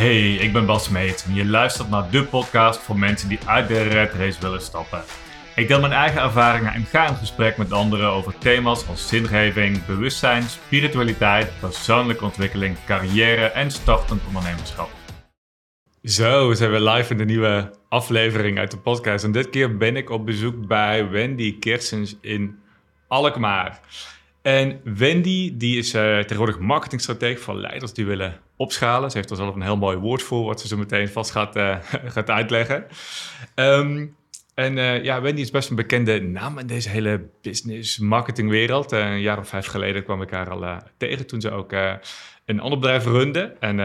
Hey, ik ben Bas Meet en je luistert naar de podcast voor mensen die uit de red race willen stappen. Ik deel mijn eigen ervaringen en ga in gesprek met anderen over thema's als zingeving, bewustzijn, spiritualiteit, persoonlijke ontwikkeling, carrière en startend ondernemerschap. Zo, we zijn weer live in de nieuwe aflevering uit de podcast. En dit keer ben ik op bezoek bij Wendy Kersens in Alkmaar. En Wendy die is uh, tegenwoordig marketingstratege voor leiders die willen opschalen. Ze heeft er zelf een heel mooi woord voor, wat ze zo meteen vast gaat, uh, gaat uitleggen. Um, en uh, ja, Wendy is best een bekende naam in deze hele business marketingwereld. een jaar of vijf geleden kwam ik haar al tegen toen ze ook een ander bedrijf runde. En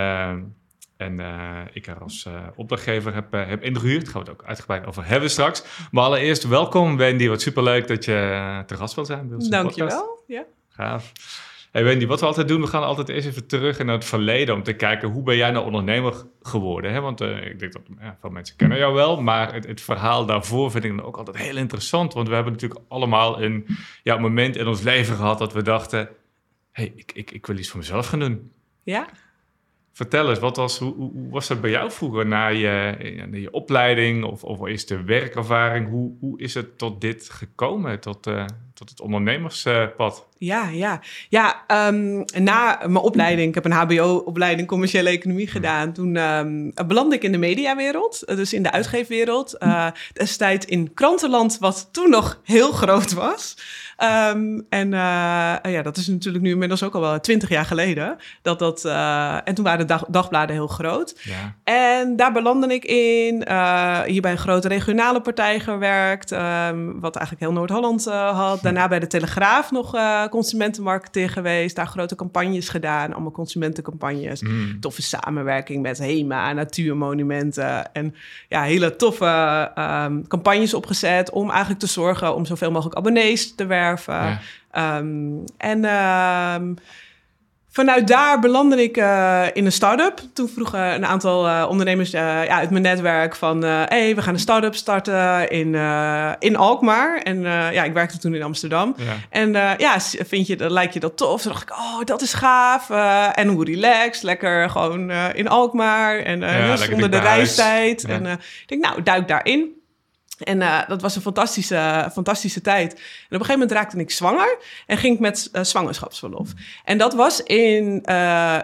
en ik haar als opdrachtgever heb, heb ingehuurd. Daar gaan we het ook uitgebreid over hebben straks. Maar allereerst welkom Wendy. Wat superleuk dat je te gast wil zijn. Bij Dankjewel. Ja. Gaaf. Hey Wendy, wat we altijd doen, we gaan altijd eerst even terug naar het verleden om te kijken hoe ben jij nou ondernemer geworden? Hè? Want ik denk dat ja, veel mensen kennen jou wel, maar het, het, verhaal daarvoor vind ik dan ook altijd heel interessant. Want we hebben natuurlijk allemaal een ja, moment in ons leven gehad dat we dachten, hey, ik, ik, ik wil iets voor mezelf gaan doen. Ja? Vertel eens, wat was, hoe, hoe, was dat bij jou vroeger na je, na je opleiding of, of is de werkervaring? Hoe, hoe is het tot dit gekomen, tot, uh, tot het ondernemerspad? Ja, ja. ja um, na mijn opleiding, ik heb een HBO-opleiding commerciële economie gedaan. Toen um, belandde ik in de mediawereld, dus in de uitgeefwereld. Uh, destijds in krantenland, wat toen nog heel groot was. Um, en uh, ja, dat is natuurlijk nu inmiddels ook al wel twintig jaar geleden. Dat dat, uh, en toen waren de dag, dagbladen heel groot. Ja. En daar belandde ik in. Uh, hier bij een grote regionale partij gewerkt. Um, wat eigenlijk heel Noord-Holland had. Daarna bij de Telegraaf nog consumentenmarketing geweest. Daar grote campagnes gedaan. Allemaal consumentencampagnes. Mm. Toffe samenwerking met HEMA, natuurmonumenten. En ja, hele toffe um, campagnes opgezet. Om eigenlijk te zorgen om zoveel mogelijk abonnees te werven. Um, en um, vanuit daar belandde ik uh, in een start-up. Toen vroegen een aantal uh, ondernemers uh, ja, uit mijn netwerk van... hé, hey, we gaan een start-up starten in, in Alkmaar. En ja, ik werkte toen in Amsterdam. Ja. En ja, vind je, lijkt je dat tof? Toen dacht ik, oh, dat is gaaf. en hoe relaxed, lekker gewoon in Alkmaar. En ja, zonder de reistijd. Ja. En ik denk, nou, duik daarin. En uh, dat was een fantastische, fantastische tijd. En op een gegeven moment raakte ik zwanger en ging ik met uh, zwangerschapsverlof. En dat was in uh,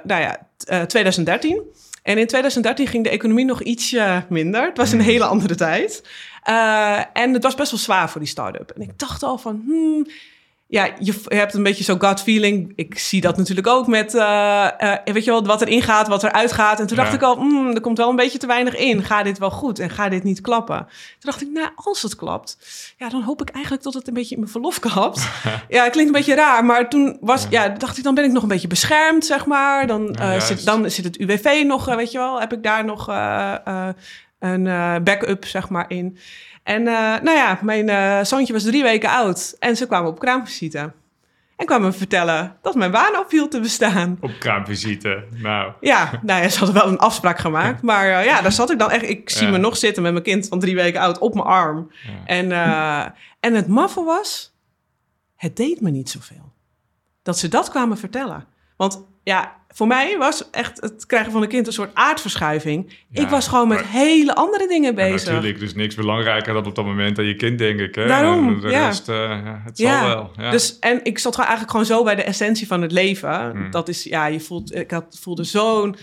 nou ja, 2013. En in 2013 ging de economie nog ietsje minder. Het was een hele andere tijd. en het was best wel zwaar voor die start-up. En ik dacht al van, hmm, ja, je, hebt een beetje zo'n gut feeling. Ik zie dat natuurlijk ook met, uh, uh, weet je wel, wat er ingaat, wat er uitgaat. En toen dacht ik al, mm, er komt wel een beetje te weinig in. Ga dit wel goed en ga dit niet klappen? Toen dacht ik, nou, als het klapt, ja, dan hoop ik eigenlijk dat het een beetje in mijn verlof klapt. ja, het klinkt een beetje raar, maar toen was, ja. dacht ik, dan ben ik nog een beetje beschermd, zeg maar. Dan, uh, zit, dan zit het UWV nog, weet je wel, heb ik daar nog een backup, zeg maar, in. En uh, nou ja, mijn uh, zoontje was drie weken oud en ze kwamen op kraamvisite. En kwamen me vertellen dat mijn baan opviel te bestaan. Op kraamvisite, nou. Ja, nou ja, ze hadden wel een afspraak gemaakt. Maar uh, ja, daar zat ik dan echt... Ik zie me nog zitten met mijn kind van drie weken oud op mijn arm. Ja. En, en het maffe was, het deed me niet zoveel. Dat ze dat kwamen vertellen. Want ja, voor mij was echt het krijgen van een kind een soort aardverschuiving. ik was gewoon met hele andere dingen bezig. Ja, natuurlijk, dus niks belangrijker dan op dat moment aan je kind, denk ik. Hè? Daarom, de ja. rest, uh, het zal wel. Ja. Dus, en ik zat eigenlijk gewoon zo bij de essentie van het leven. Hmm. Dat is, ja, je voelt, ik had, voelde zo'n...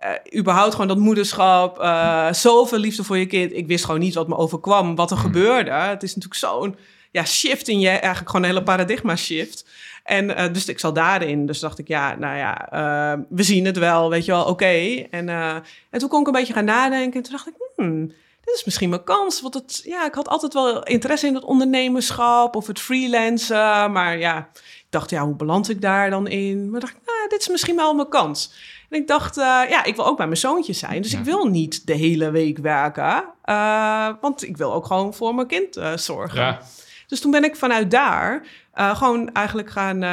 Uh, überhaupt gewoon dat moederschap, uh, zoveel liefde voor je kind. Ik wist gewoon niet wat me overkwam, wat er hmm. gebeurde. Het is natuurlijk zo'n ja, shift in je, eigenlijk gewoon een hele paradigma shift. En uh, dus ik zat daarin. Dus dacht ik, ja, nou ja, uh, we zien het wel, weet je wel, oké. Okay. En, uh, en toen kon ik een beetje gaan nadenken. En toen dacht ik, hmm, dit is misschien mijn kans. Want het, ja, ik had altijd wel interesse in het ondernemerschap of het freelancen. Maar ja, ik dacht, ja, hoe beland ik daar dan in? Maar dacht ik, nou, dit is misschien wel mijn kans. En ik dacht, ja, ik wil ook bij mijn zoontje zijn. Dus ik wil niet de hele week werken. want ik wil ook gewoon voor mijn kind zorgen. Ja. Dus toen ben ik vanuit daar Uh, gewoon eigenlijk gaan. Uh,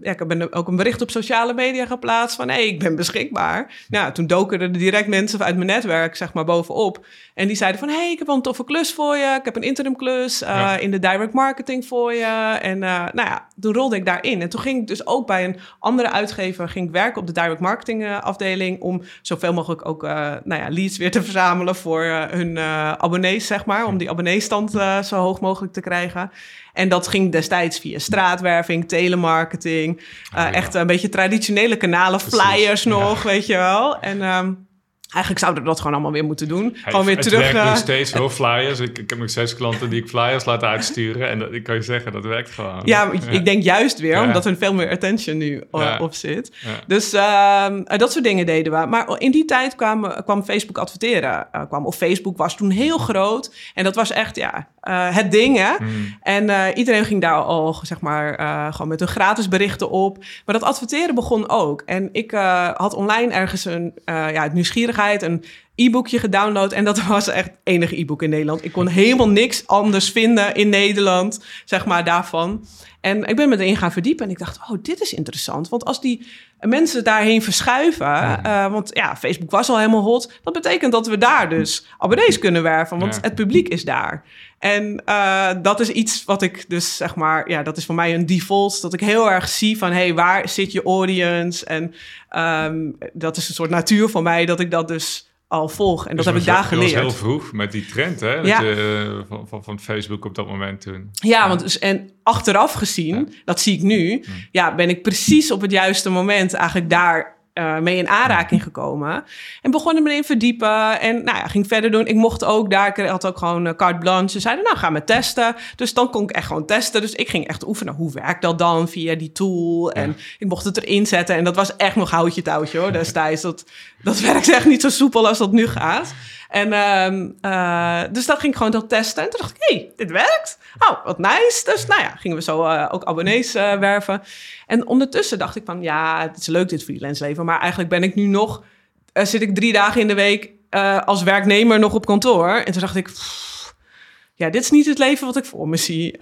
ja, ik ben ook een bericht op sociale media geplaatst van hé, hey, ik ben beschikbaar. Nou, toen doken er direct mensen uit mijn netwerk, zeg maar, bovenop. En die zeiden van hé, hey, ik heb wel een toffe klus voor je. Ik heb een interim klus ja. in de direct marketing voor je. En nou ja, toen rolde ik daarin. En toen ging ik dus ook bij een andere uitgever ging ik werken op de direct marketing afdeling om zoveel mogelijk ook nou ja, leads weer te verzamelen voor hun abonnees, zeg maar, om die abonneestand zo hoog mogelijk te krijgen. En dat ging destijds via straatwerving, telemarketing. Uh, Echt een beetje traditionele kanalen, flyers nog, weet je wel. En um, Eigenlijk zouden we dat gewoon allemaal weer moeten doen. gewoon weer het terug. Het werkt nog steeds heel flyers. Ik, ik, heb nog zes klanten die ik flyers laat uitsturen. En dat, ik kan je zeggen, dat werkt gewoon. Ja, ik denk juist weer, omdat er veel meer attention nu op zit. Dus uh, dat soort dingen deden we. Maar in die tijd kwam, kwam Facebook adverteren. Uh, kwam, of Facebook was toen heel groot. En dat was echt, ja, uh, het ding, hè. Hmm. En iedereen ging daar al, zeg maar, gewoon met hun gratis berichten op. Maar dat adverteren begon ook. En ik had online ergens een, ja, het nieuwsgierig een e-boekje gedownload. En dat was echt enige e-book in Nederland. Ik kon helemaal niks anders vinden in Nederland, zeg maar, daarvan. En ik ben me erin gaan verdiepen en ik dacht, oh, dit is interessant. Want als die mensen daarheen verschuiven, uh, want ja, Facebook was al helemaal hot, dat betekent dat we daar dus abonnees kunnen werven, want het publiek is daar. En uh, dat is iets wat ik dus zeg maar, ja, dat is voor mij een default, dat ik heel erg zie van, hey, waar zit je audience? En um, dat is een soort natuur voor mij, dat ik dat dus al volg. En dat dus heb ik daar geleerd. Dat was heel vroeg met die trend hè? Ja. Je, van, van, van, Facebook op dat moment toen. Ja, want dus, en achteraf gezien, dat zie ik nu, ja, ben ik precies op het juiste moment eigenlijk daar uh, mee in aanraking gekomen. En begonnen me in verdiepen. En nou ja, ging verder doen. Ik mocht ook daar, ik had ook gewoon uh, carte blanche. Ze zeiden, nou, ga me testen. Dus dan kon ik echt gewoon testen. Dus ik ging echt oefenen. Hoe werkt dat dan via die tool? En ik mocht het erin zetten. En dat was echt nog houtje touwtje hoor, destijds. Dat, dat werkt echt niet zo soepel als dat nu gaat. En uh, dus dat ging ik gewoon testen. En toen dacht ik, hé, hey, dit werkt. Oh, wat nice. Dus nou ja, gingen we zo uh, ook abonnees uh, werven. En ondertussen dacht ik van, ja, het is leuk dit freelance leven. Maar eigenlijk ben ik nu nog, zit ik drie dagen in de week als werknemer nog op kantoor. En toen dacht ik... ja, dit is niet het leven wat ik voor me zie. Uh,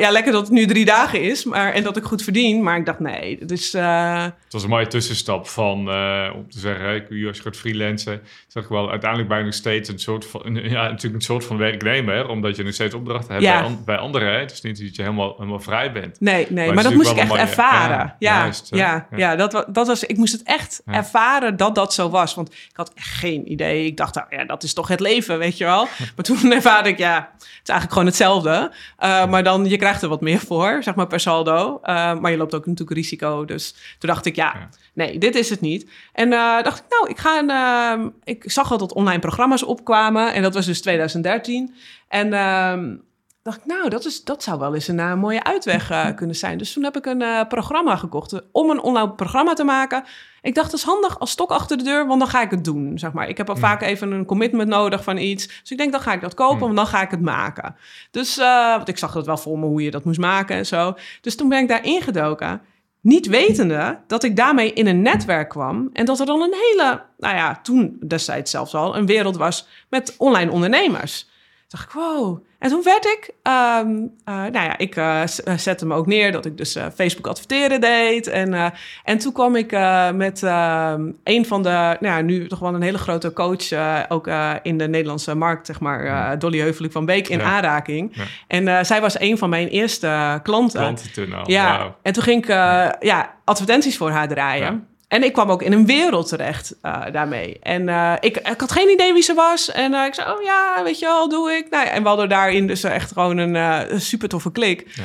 Ja, lekker dat het nu drie dagen is maar, en dat ik goed verdien. Maar ik dacht, nee, dus... Uh... Het was een mooie tussenstap van, uh, om te zeggen, ik, als je gaat freelancen, zeg ik wel, uiteindelijk ben je nog steeds een soort van, ja, natuurlijk een soort van werknemer, omdat je nog steeds opdrachten hebt ja. bij, bij, anderen. Het is niet dat je helemaal, helemaal vrij bent. Nee, nee, maar, dat moest ik echt ervaren. Ja, ja, juist, ja, ja, dat, dat was, ik moest het echt ervaren dat dat zo was. Want ik had echt geen idee. Ik dacht, nou, ja, dat is toch het leven, weet je wel. Maar toen ervaarde ik, ja het is eigenlijk gewoon hetzelfde. Uh, maar dan, je krijgt er wat meer voor, zeg maar per saldo. Uh, maar je loopt ook natuurlijk risico. Dus toen dacht ik, ja, nee, dit is het niet. En uh, dacht ik, nou, ik ga een... ik zag al dat online programma's opkwamen. En dat was dus 2013. En ehm, dacht ik, nou, dat, is, dat zou wel eens een uh, mooie uitweg uh, kunnen zijn. Dus toen heb ik een uh, programma gekocht om een online programma te maken. Ik dacht, dat is handig als stok achter de deur, want dan ga ik het doen, zeg maar. Ik heb al mm. vaak even een commitment nodig van iets. Dus ik denk, dan ga ik dat kopen, mm. want dan ga ik het maken. Dus, want ik zag dat wel voor me, hoe je dat moest maken en zo. Dus toen ben ik daar ingedoken. Niet wetende dat ik daarmee in een netwerk kwam. En dat er dan een hele, nou ja, toen destijds zelfs al, een wereld was met online ondernemers. Toen dacht ik, wow. En toen werd ik, um, uh, nou ja, ik uh, zette me ook neer dat ik dus uh, Facebook adverteren deed. En, en toen kwam ik met ehm, een van de, nou ja, nu toch wel een hele grote coach, ook in de Nederlandse markt, zeg maar, Dolly Heuvelik van Beek, in aanraking. Ja. En zij was een van mijn eerste klanten. Klanten toen al, Ja, wow. en toen ging ik ja, advertenties voor haar draaien. En ik kwam ook in een wereld terecht uh, daarmee. En uh, ik, ik had geen idee wie ze was. En uh, ik zei, oh ja, weet je wel, doe ik. Nou ja, en we hadden daarin dus echt gewoon een, super toffe klik. Ja.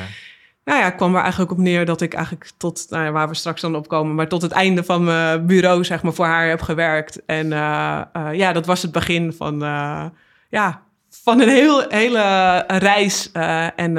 Nou ja, ik kwam er eigenlijk op neer dat ik eigenlijk tot, nou ja, waar we straks dan op komen, maar tot het einde van mijn bureau, zeg maar, voor haar heb gewerkt. En ja, dat was het begin van, ja, van een heel, hele reis. en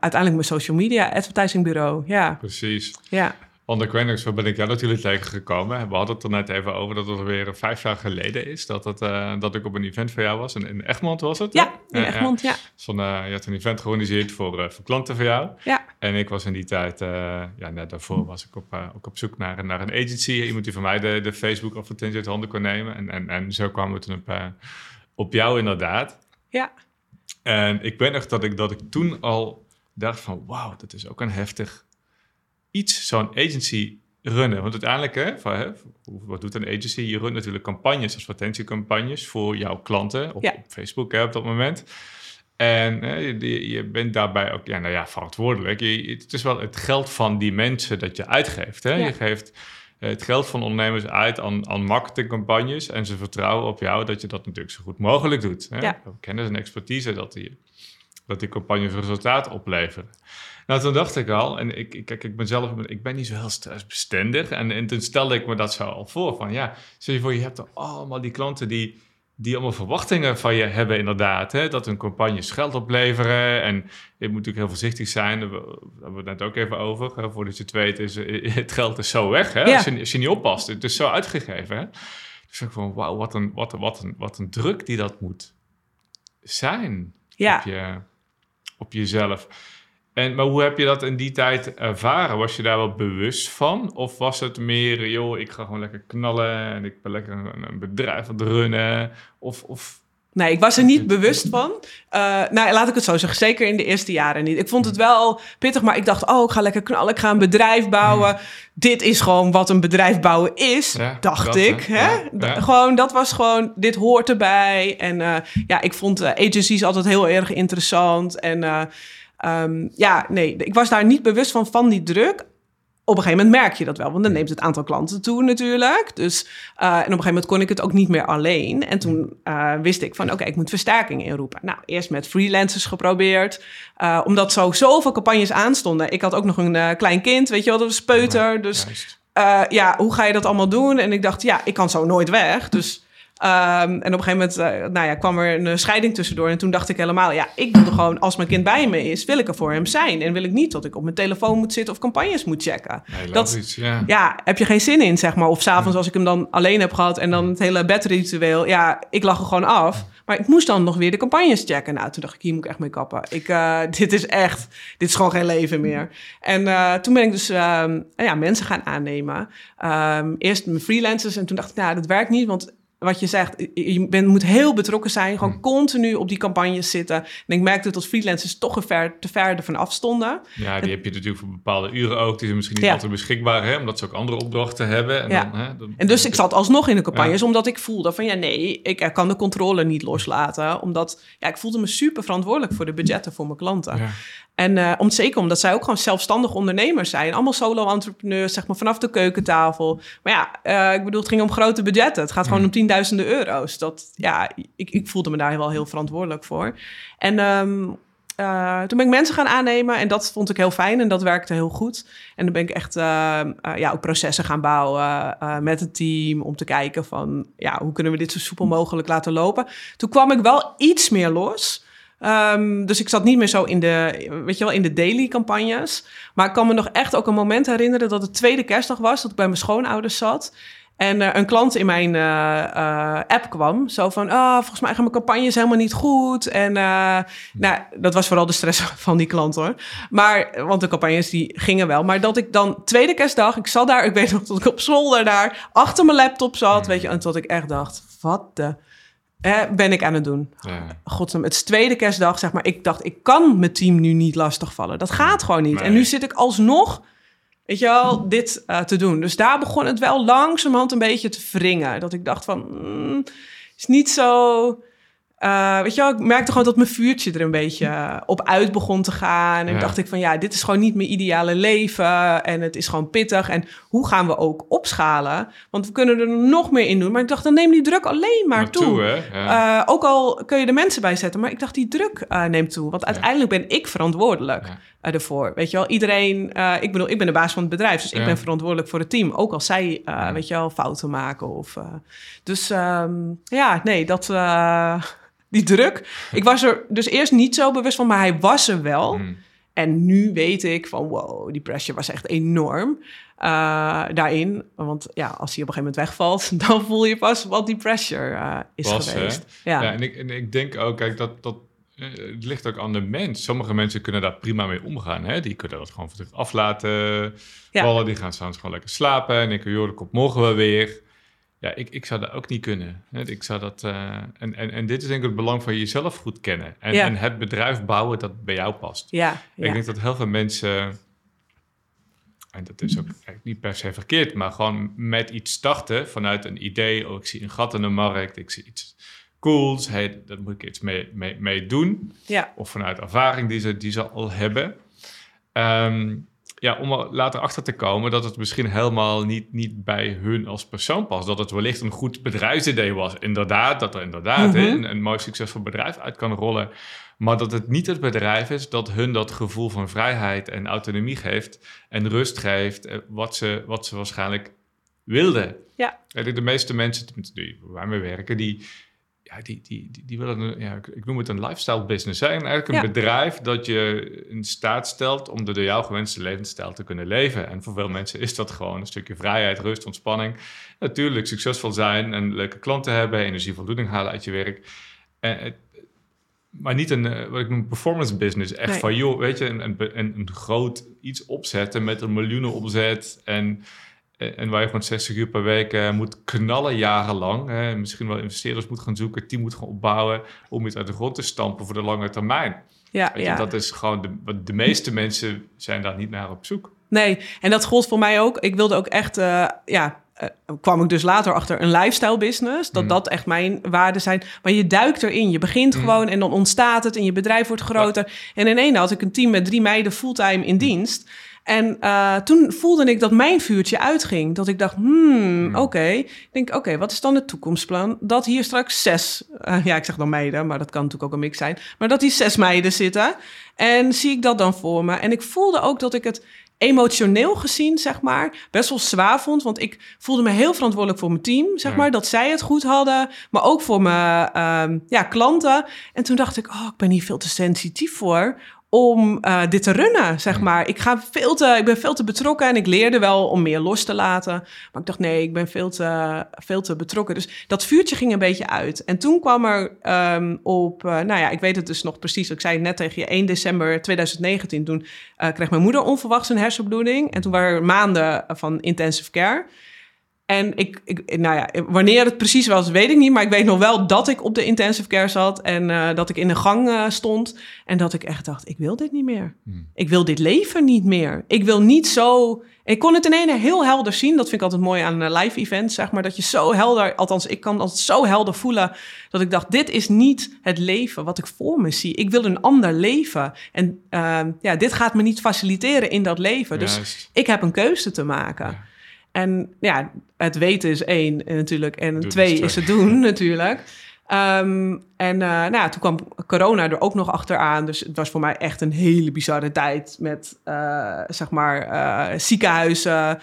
uiteindelijk mijn social media advertising bureau. Ja. Precies. Ja. Nog, zo ben ik jou natuurlijk tegengekomen. We hadden het er net even over dat het alweer vijf jaar geleden is. Dat, het, uh, dat ik op een event van jou was. En in Egmond was het? Ja, in Egmond, ja. Uh, je had een event georganiseerd voor, uh, voor klanten van jou. Ja. En ik was in die tijd, ja, net daarvoor was ik op, ook op zoek naar, naar een agency. Iemand die van mij de, de Facebook advertentie uit handen kon nemen. En, en, en zo kwamen we toen op, op jou inderdaad. Ja. En ik weet nog dat ik, dat ik toen al dacht van, wauw, dat is ook een heftig iets, zo'n agency runnen. Want uiteindelijk, hè, van, hè, wat doet een agency? Je runt natuurlijk campagnes, advertentiecampagnes voor jouw klanten op, Ja. op Facebook hè, op dat moment. En hè, je, je bent daarbij ook ja, nou ja, verantwoordelijk. Je, het is wel het geld van die mensen dat je uitgeeft. Hè? Ja. Je geeft eh, het geld van ondernemers uit aan, aan marketingcampagnes. En ze vertrouwen op jou dat je dat natuurlijk zo goed mogelijk doet. Hè? Ja. Kennis en expertise dat die, dat die campagnes resultaat opleveren. Nou, toen dacht ik al, en ik, ik, kijk, ik ben zelf, ik ben niet zo heel stressbestendig. En, en toen stelde ik me dat zo al voor, van ja, stel je voor, je hebt er allemaal die klanten die, die allemaal verwachtingen van je hebben inderdaad. Hè? Dat hun campagnes geld opleveren. En je moet natuurlijk heel voorzichtig zijn, daar hebben we het net ook even over. Hè? Voordat je het weet, is eh, het geld is zo weg. Hè? Ja. Als, je, als je niet oppast, het is zo uitgegeven. Hè? Dus ik van, wauw, wat een, wat, een, wat, een, wat een druk die dat moet zijn Ja. op, je, op jezelf. En, maar hoe heb je dat in die tijd ervaren? Was je daar wel bewust van? Of was het meer, joh, ik ga gewoon lekker knallen en ik ben lekker een, bedrijf aan het runnen? Of, of Nee, ik was er niet bewust van. Eh, nou, laat ik het zo zeggen. Zeker in de eerste jaren niet. Ik vond het wel pittig, maar ik dacht... oh, ik ga lekker knallen, ik ga een bedrijf bouwen. Dit is gewoon wat een bedrijf bouwen is, Ja, dacht dat, ik. hè? Ja, D-. Gewoon, dat was gewoon... dit hoort erbij. En eh, ja, ik vond eh, agencies altijd heel erg interessant. En eh, ehm, ja, nee, ik was daar niet bewust van, van die druk op een gegeven moment merk je dat wel, want dan neemt het aantal klanten toe natuurlijk. Dus, eh, en op een gegeven moment kon ik het ook niet meer alleen. En toen eh, wist ik van, oké, ik moet versterking inroepen. Nou, eerst met freelancers geprobeerd, eh, omdat zo zoveel campagnes aanstonden. Ik had ook nog een klein kind, weet je wel, dat was peuter. Dus ja, hoe ga je dat allemaal doen? En ik dacht, ja, ik kan zo nooit weg. Dus, ehm, en op een gegeven moment eh, nou ja, kwam er een eh, scheiding tussendoor. En toen dacht ik helemaal, ja, ik wil er gewoon, als mijn kind bij me is, wil ik er voor hem zijn. En wil ik niet dat ik op mijn telefoon moet zitten of campagnes moet checken. Nee, dat- logisch, ja. Ja, heb je geen zin in, zeg maar. Of s'avonds als ik hem dan alleen heb gehad en dan het hele bedritueel. Ja, ik lag er gewoon af. Maar ik moest dan nog weer de campagnes checken. Nou, toen dacht ik, hier moet ik echt mee kappen. Ik, eh, dit is echt, dit is gewoon geen leven meer. En toen ben ik dus ehm, ja, mensen gaan aannemen. Ehm, eerst mijn freelancers en toen dacht ik, nou, dat werkt niet. Want wat je zegt, je bent, moet heel betrokken zijn. Gewoon continu op die campagnes zitten. En ik merkte dat freelancers toch een ver, te ver ervan afstonden. Ja, die heb je natuurlijk voor bepaalde uren ook. Die zijn misschien niet Ja. altijd beschikbaar, hè, omdat ze ook andere opdrachten hebben. En, Ja. dan, hè, dan- En dus ik zat alsnog in de campagnes, omdat ik voelde van ja, nee, ik kan de controle niet loslaten. Omdat ja, ik voelde me super verantwoordelijk voor de budgetten voor mijn klanten. En eh, om, zeker omdat zij ook gewoon zelfstandig ondernemers zijn. Allemaal solo-entrepreneurs, zeg maar, vanaf de keukentafel. Maar ja, eh, ik bedoel, het ging om grote budgetten. Het gaat gewoon om tienduizenden euro's. Dat, ja, ik, ik voelde me daar wel heel verantwoordelijk voor. En ehm, eh, toen ben ik mensen gaan aannemen en dat vond ik heel fijn en dat werkte heel goed. En dan ben ik echt eh, eh, ja, ook processen gaan bouwen met het team om te kijken van ja, hoe kunnen we dit zo soepel mogelijk laten lopen. Toen kwam ik wel iets meer los. Ehm, dus ik zat niet meer zo in de, weet je wel, in de daily campagnes. Maar ik kan me nog echt ook een moment herinneren dat het tweede kerstdag was, dat ik bij mijn schoonouders zat. En eh, een klant in mijn eh, eh, app kwam. Zo van, ah, volgens mij gaan mijn campagnes helemaal niet goed. En nou, dat was vooral de stress van die klant hoor. Maar, want de campagnes die gingen wel. Maar dat ik dan, tweede kerstdag, ik zat daar, ik weet nog dat ik op zolder daar achter mijn laptop zat. Weet je, en tot ik echt dacht, wat de eh, ben ik aan het doen? Ja. Godsnaam, het is tweede kerstdag, zeg maar. Ik dacht, ik kan mijn team nu niet lastigvallen. Dat gaat gewoon niet. Nee. En nu zit ik alsnog, weet je wel, dit eh, te doen. Dus daar begon het wel langzamerhand een beetje te wringen. Dat ik dacht van, mm, is niet zo... eh, weet je wel, ik merkte gewoon dat mijn vuurtje er een beetje eh, op uit begon te gaan. En Ja. dacht ik van, ja, dit is gewoon niet mijn ideale leven. En het is gewoon pittig. En hoe gaan we ook opschalen? Want we kunnen er nog meer in doen. Maar ik dacht, dan neem die druk alleen maar, Maar toe, hè? Ja. eh, ook al kun je er mensen bij zetten, maar ik dacht die druk neemt toe. Want uiteindelijk ben ik verantwoordelijk ervoor. Weet je wel, iedereen, ik bedoel, ik ben de baas van het bedrijf, dus ik ben verantwoordelijk voor het team. Ook als zij, weet je wel, fouten maken. Of, dus ehm, ja, nee, dat, die druk. Ik was er dus eerst niet zo bewust van, maar hij was er wel. Mm. En nu weet ik van, wow, die pressure was echt enorm eh, daarin. Want ja, als hij op een gegeven moment wegvalt, dan voel je pas wat die pressure eh, is Was, geweest. Ja, Ja. en, ik, en ik denk ook, kijk, dat, dat eh, het ligt ook aan de mens. Sommige mensen kunnen daar prima mee omgaan. Hè? Die kunnen dat gewoon voor zich af laten Ja. vallen. Die gaan s'avonds gewoon lekker slapen. En denken, joh, dat komt morgen wel weer. Ja, ik, ik zou dat ook niet kunnen. Ik zou dat, uh, en, en, en dit is denk ik het belang van jezelf goed kennen. En, en het bedrijf bouwen dat bij jou past. Ja, Ik denk dat heel veel mensen, en dat is ook eigenlijk niet per se verkeerd, maar gewoon met iets starten vanuit een idee. Oh, ik zie een gat in de markt, ik zie iets cools. Hey, daar moet ik iets mee, mee, mee doen. Ja. Of vanuit ervaring die ze, die ze al hebben. Um, ja, om er later achter te komen dat het misschien helemaal niet, niet bij hun als persoon past. Dat het wellicht een goed bedrijfsidee was. Inderdaad, dat er inderdaad mm een, een mooi succesvol bedrijf uit kan rollen. Maar dat het niet het bedrijf is dat hun dat gevoel van vrijheid en autonomie geeft. En rust geeft, eh, wat ze, wat ze waarschijnlijk wilden. Ja. De meeste mensen die waarmee werken, die, ja, die, die, die, willen, ja, ik noem het een lifestyle business. Hè? En eigenlijk een bedrijf dat je in staat stelt om de door jou gewenste levensstijl te kunnen leven. En voor veel mensen is dat gewoon een stukje vrijheid, rust, ontspanning. Natuurlijk succesvol zijn en leuke klanten hebben, energie, voldoening halen uit je werk. En, maar niet een, eh, wat ik noem, performance business. Echt van, joh, weet je, een, een, een groot iets opzetten met een miljoenen opzet en eh, en waar je gewoon 60 uur per week uh, moet knallen jarenlang. Hè. Misschien wel investeerders moet gaan zoeken, team moet gaan opbouwen om iets uit de grond te stampen voor de lange termijn. Ja, ja. Dat is gewoon, de, de meeste mensen zijn daar niet naar op zoek. Nee, en dat gold voor mij ook. Ik wilde ook echt, uh, ja, uh, kwam ik dus later achter een lifestyle business. Dat mm. dat echt mijn waarden zijn. Maar je duikt erin. Je begint mm. gewoon en dan ontstaat het en je bedrijf wordt groter. En in één had ik een team met drie meiden fulltime in mm. dienst. En uh, toen voelde ik dat mijn vuurtje uitging. Dat ik dacht, hmm, hmm. oké. Ik denk, oké, wat is dan het toekomstplan? Dat hier straks zes, uh, ja, ik zeg dan meiden, maar dat kan natuurlijk ook een mix zijn. Maar dat die zes meiden zitten. En zie ik dat dan voor me? En ik voelde ook dat ik het emotioneel gezien, zeg maar, best wel zwaar vond. Want ik voelde me heel verantwoordelijk voor mijn team, zeg maar. Dat zij het goed hadden, maar ook voor mijn uh, ja, klanten. En toen dacht ik, oh, ik ben hier veel te sensitief voor om uh, dit te runnen, zeg maar. Ik, ga veel te, ik ben veel te betrokken en ik leerde wel om meer los te laten. Maar ik dacht, nee, ik ben veel te, veel te betrokken. Dus dat vuurtje ging een beetje uit. En toen kwam er um, op, uh, nou ja, ik weet het dus nog precies. Ik zei het net tegen je, 1 december 2019. Toen uh, kreeg mijn moeder onverwachts een hersenbloeding. En toen waren er maanden van intensive care. En ik, ik, nou ja, wanneer het precies was, weet ik niet. Maar ik weet nog wel dat ik op de intensive care zat. En uh, dat ik in de gang uh, stond. En dat ik echt dacht, ik wil dit niet meer. Hmm. Ik wil dit leven niet meer. Ik wil niet zo... Ik kon het in ene heel helder zien. Dat vind ik altijd mooi aan live events, zeg maar. Dat je zo helder, althans ik kan altijd zo helder voelen... dat ik dacht, dit is niet het leven wat ik voor me zie. Ik wil een ander leven. En uh, ja, dit gaat me niet faciliteren in dat leven. Dus Juist. ik heb een keuze te maken. Ja. En ja, het weten is één natuurlijk. En twee is het doen natuurlijk. Um, en uh, nou ja, toen kwam corona er ook nog achteraan. Dus het was voor mij echt een hele bizarre tijd met, uh, zeg maar, uh, ziekenhuizen.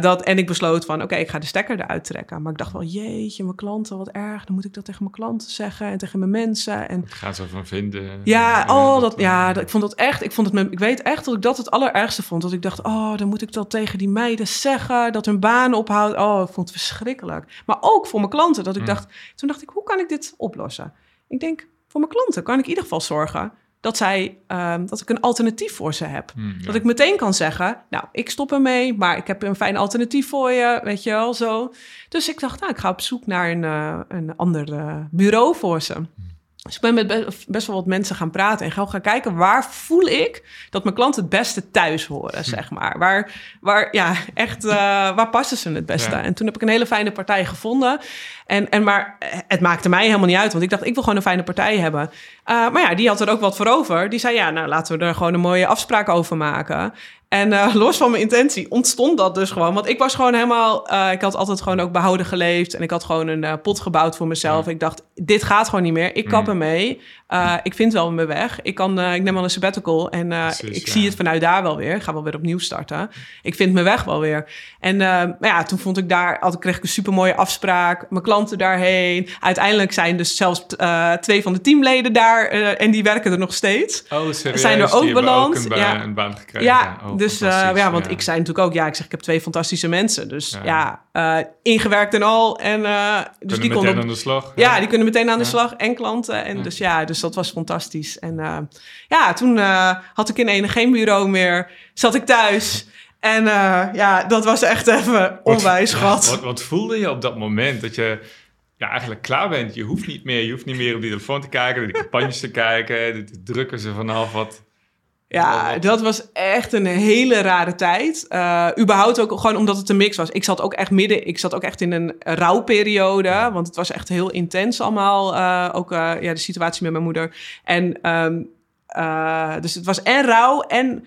dat, en ik besloot van, oké, ik ga de stekker eruit trekken. Maar ik dacht wel, jeetje, mijn klanten, wat erg. Dan moet ik dat tegen mijn klanten zeggen en tegen mijn mensen. En, wat gaan ze van vinden? Ja, oh, dat, ja dat, ik vond dat echt, ik, vond het, ik weet echt dat ik dat het allerergste vond. Dat ik dacht, oh, dan moet ik dat tegen die meiden zeggen. Dat hun baan ophoudt. Oh, ik vond het verschrikkelijk. Maar ook voor mijn klanten, dat ik mm. dacht, toen dacht ik, hoe kan ik dit oplossen? Ik denk, voor mijn klanten kan ik in ieder geval zorgen dat, zij, um, dat ik een alternatief voor ze heb. Hmm, dat ik meteen kan zeggen, nou, ik stop ermee, maar ik heb een fijn alternatief voor je, weet je wel, zo. Dus ik dacht, nou, ik ga op zoek naar een, uh, een ander uh, bureau voor ze. Hmm. Dus ik ben met best wel wat mensen gaan praten en gewoon gaan kijken waar voel ik dat mijn klanten het beste thuis horen, hm. zeg maar. Waar, waar ja, echt, uh, waar passen ze het beste? En toen heb ik een hele fijne partij gevonden. En, en maar het maakte mij helemaal niet uit, want ik dacht, ik wil gewoon een fijne partij hebben. Uh, maar ja, die had er ook wat voor over. Die zei, ja, nou laten we er gewoon een mooie afspraak over maken. En uh, los van mijn intentie ontstond dat dus gewoon. Want ik was gewoon helemaal... Uh, ik had altijd gewoon ook behouden geleefd. En ik had gewoon een uh, pot gebouwd voor mezelf. Ik dacht, dit gaat gewoon niet meer. Ik kap mm. ermee. Ik vind wel mijn weg. Ik, kan, ik neem wel een sabbatical en Precies, ik ja. zie het vanuit daar wel weer. Ik ga wel weer opnieuw starten. Ik vind mijn weg wel weer. En maar ja, toen vond ik daar, altijd kreeg ik een super mooie afspraak. Mijn klanten daarheen. Uiteindelijk zijn dus zelfs twee van de teamleden daar en die werken er nog steeds. Oh, serieus? Zijn er ook beland. Ook een, ja. een baan gekregen. Ja, oh, dus ja, want ik zei natuurlijk ook, ja, ik zeg, ik heb twee fantastische mensen. Dus ja, ingewerkt en al. En dus die konden aan de slag. Ja, die kunnen meteen aan de slag en klanten. En dus ja, dus dat was fantastisch. En uh, ja, toen uh, had ik in ene geen bureau meer. Zat ik thuis. En uh, ja, dat was echt even onwijs gat. Wat, wat, voelde je op dat moment dat je ja, eigenlijk klaar bent? Je hoeft niet meer, je hoeft niet meer op die telefoon te kijken, die campagnes te kijken, de drukken ze vanaf. Wat, ja, dat was echt een hele rare tijd. Uh, überhaupt ook gewoon omdat het een mix was. Ik zat ook echt midden, ik zat ook echt in een rouwperiode. Want het was echt heel intens allemaal. Uh, ook uh, ja, de situatie met mijn moeder. En um, dus het was en rouw en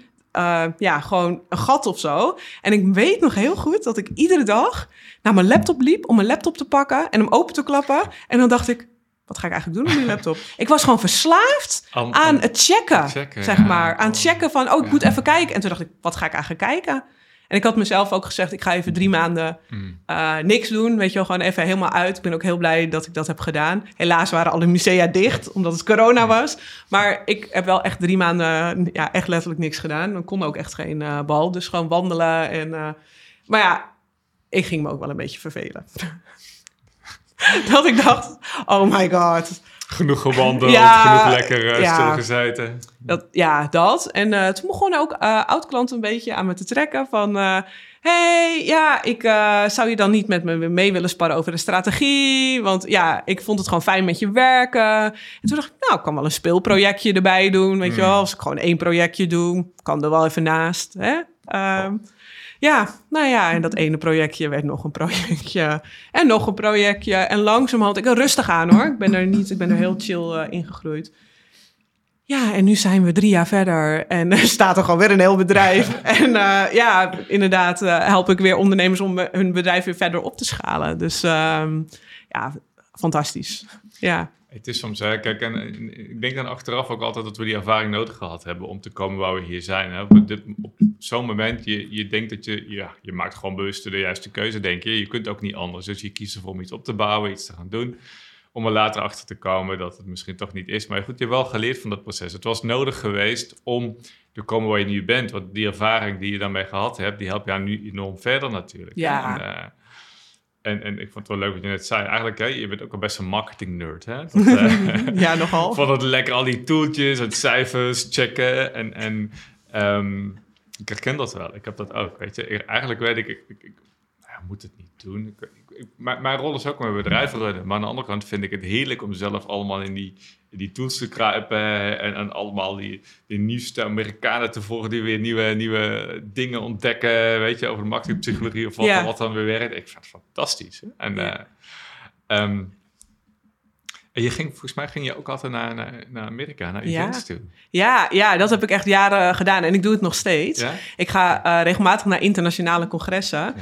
ja, gewoon een gat of zo. En ik weet nog heel goed dat ik iedere dag naar mijn laptop liep om mijn laptop te pakken en hem open te klappen. En dan dacht ik, wat ga ik eigenlijk doen op die laptop? ik was gewoon verslaafd aan het checken, zeg maar. Aan het checken van, oh, ik moet even kijken. En toen dacht ik, wat ga ik eigenlijk kijken? En ik had mezelf ook gezegd, ik ga even drie maanden mm. uh, niks doen. Weet je wel, gewoon even helemaal uit. Ik ben ook heel blij dat ik dat heb gedaan. Helaas waren alle musea dicht, omdat het corona was. Maar ik heb wel echt drie maanden, ja, echt letterlijk niks gedaan. Dan kon ook echt geen uh, bal. Dus gewoon wandelen. En, uh, maar ja, ik ging me ook wel een beetje vervelen. dat ik dacht, oh my god. Genoeg gewandeld, genoeg lekker uh, ja, stilgezeten. Dat, ja, dat. En uh, toen begon ook uh, oud-klanten een beetje aan me te trekken van... hey, ja, ik zou je dan niet met me mee willen sparren over de strategie? Want ja, ik vond het gewoon fijn met je werken. En toen dacht ik, nou, ik kan wel een speelprojectje erbij doen, weet je hmm. wel. Als ik gewoon één projectje doe, kan er wel even naast, hè? Um, ja, nou ja, en dat ene projectje werd nog een projectje. En nog een projectje. En langzamerhand, ik ben rustig aan hoor. Ik ben er niet, ik ben er heel chill uh, ingegroeid. Ja, en nu zijn we drie jaar verder en er staat er gewoon weer een heel bedrijf. en uh, ja, inderdaad uh, help ik weer ondernemers om hun bedrijf weer verder op te schalen. Dus uh, ja, fantastisch. Ja. Het is soms, hè, kijk, en ik denk dan achteraf ook altijd dat we die ervaring nodig gehad hebben om te komen waar we hier zijn. Hè. Op, op zo'n moment, je, je denkt dat je, ja, je maakt gewoon bewust de juiste keuze, denk je. Je kunt ook niet anders, dus je kiest ervoor om iets op te bouwen, iets te gaan doen. Om er later achter te komen dat het misschien toch niet is. Maar goed, je hebt wel geleerd van dat proces. Het was nodig geweest om te komen waar je nu bent. Want die ervaring die je daarmee gehad hebt, die helpt jou nu enorm verder natuurlijk. Ja. En, uh, en, en ik vond het wel leuk wat je net zei. Eigenlijk, hè, je bent ook al best een marketing nerd, hè? Dat, uh, ja, nogal. vond het lekker, al die toeltjes, het cijfers checken. En, en um, ik herken dat wel. Ik heb dat ook, weet je. Eigenlijk weet ik, ik, ik, nou, moet het niet doen. Ik, mijn, mijn rol is ook mijn bedrijf runnen. Maar aan de andere kant vind ik het heerlijk om zelf allemaal in die, die tools te kruipen. En, en allemaal die, die nieuwste Amerikanen te volgen die weer nieuwe, nieuwe dingen ontdekken. Weet je, over de marketingpsychologie of wat, ja. wat dan weer werkt. Ik vind het fantastisch. Hè? En, ja. uh, um, en je ging, volgens mij ging je ook altijd naar, naar, naar Amerika, naar events ja. toe. Ja, ja, dat heb ik echt jaren gedaan en ik doe het nog steeds. Ja? Ik ga uh, regelmatig naar internationale congressen. Ja.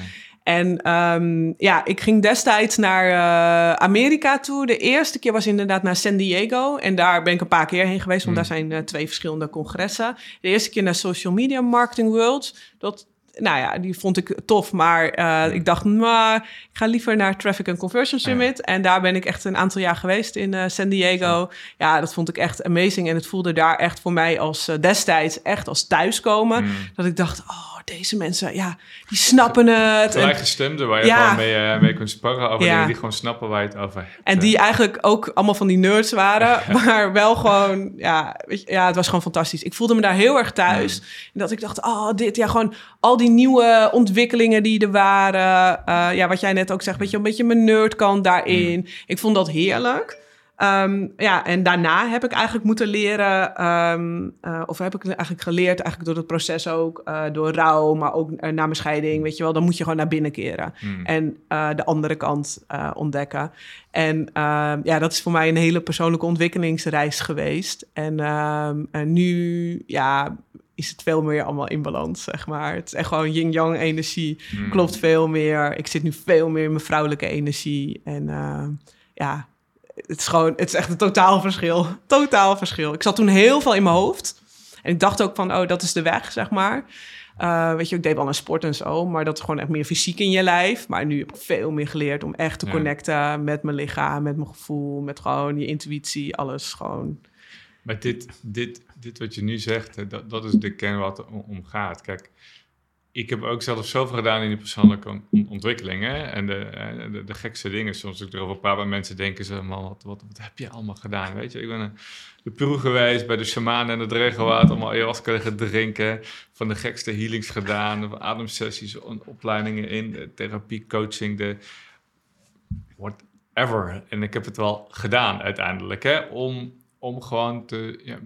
En um, ja, ik ging destijds naar uh, Amerika toe. De eerste keer was inderdaad naar San Diego. En daar ben ik een paar keer heen geweest, want mm. daar zijn uh, twee verschillende congressen. De eerste keer naar Social Media Marketing World. Dat nou ja, die vond ik tof. Maar uh, ik dacht, maar ik ga liever naar Traffic and Conversion Summit. En daar ben ik echt een aantal jaar geweest in San Diego. Ja, dat vond ik echt amazing. En het voelde daar echt voor mij als destijds echt als thuiskomen. Mm. Dat ik dacht, oh, deze mensen, ja, die snappen het. Gelijkgestemden waar je ja. gewoon mee, uh, mee kunt sparren over ja. die gewoon snappen waar je het over hebt. En die eigenlijk ook allemaal van die nerds waren, maar wel gewoon, ja, weet je, ja, het was gewoon fantastisch. Ik voelde me daar heel erg thuis. En dat ik dacht, oh, dit, ja, gewoon al die nieuwe ontwikkelingen die er waren. Uh, ja, wat jij net ook zegt, weet je, een beetje mijn nerdkant daarin. Mm. Ik vond dat heerlijk. Um, ja, en daarna heb ik eigenlijk moeten leren, um, uh, of heb ik eigenlijk geleerd, eigenlijk door het proces ook, uh, door rouw, maar ook uh, na mijn scheiding, weet je wel, dan moet je gewoon naar binnen keren mm. en de andere kant ontdekken. En ehm, ja, dat is voor mij een hele persoonlijke ontwikkelingsreis geweest. En, en nu, ja, is het veel meer allemaal in balans, zeg maar. Het is echt gewoon yin-yang energie, mm. klopt veel meer. Ik zit nu veel meer in mijn vrouwelijke energie en ja het is gewoon, het is echt een totaal verschil. Totaal verschil. Ik zat toen heel veel in mijn hoofd. En ik dacht ook van, oh, dat is de weg, zeg maar. Uh, weet je, ik deed wel een sport en zo, maar dat is gewoon echt meer fysiek in je lijf. Maar nu heb ik veel meer geleerd om echt te ja. connecten met mijn lichaam, met mijn gevoel, met gewoon je intuïtie, alles gewoon. Maar dit, dit, dit wat je nu zegt, dat, dat is de kern wat om gaat. Kijk, ik heb ook zelf zoveel gedaan in die persoonlijke ontwikkeling. Hè? En de, de, de, gekste dingen. Soms ik erover praat met mensen, denken ze, man, wat, wat, wat, heb je allemaal gedaan? Weet je, ik ben een, de Peru geweest, bij de shaman en het regenwater, allemaal ayahuasca gedrinken. Van de gekste healings gedaan, ademsessies, opleidingen in, therapie, coaching, de whatever. En ik heb het wel gedaan uiteindelijk, hè? Om, om gewoon te... Ja,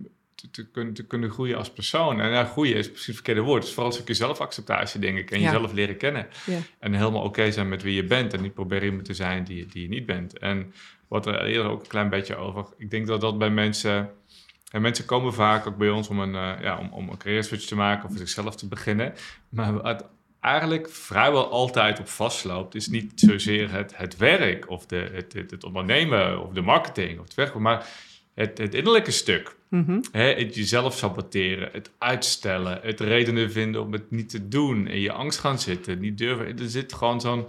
te, kunnen, te kunnen groeien als persoon. En ja, groeien is precies het verkeerde woord. Is vooral een stukje zelfacceptatie, denk ik. En jezelf leren kennen. Ja. En helemaal oké zijn met wie je bent. En niet proberen iemand te zijn die, die je niet bent. En wat er eerder ook een klein beetje over... Ik denk dat dat bij mensen... En mensen komen vaak ook bij ons om een, uh, ja, om, om een carrière switch te maken of voor zichzelf te beginnen. Maar wat eigenlijk vrijwel altijd op vastloopt, is niet zozeer het, het werk of de, het, het, het ondernemen of de marketing of het werk, maar het, het innerlijke stuk. Mhm. het jezelf saboteren, het uitstellen, het redenen vinden om het niet te doen, in je angst gaan zitten, niet durven. Er zit gewoon zo'n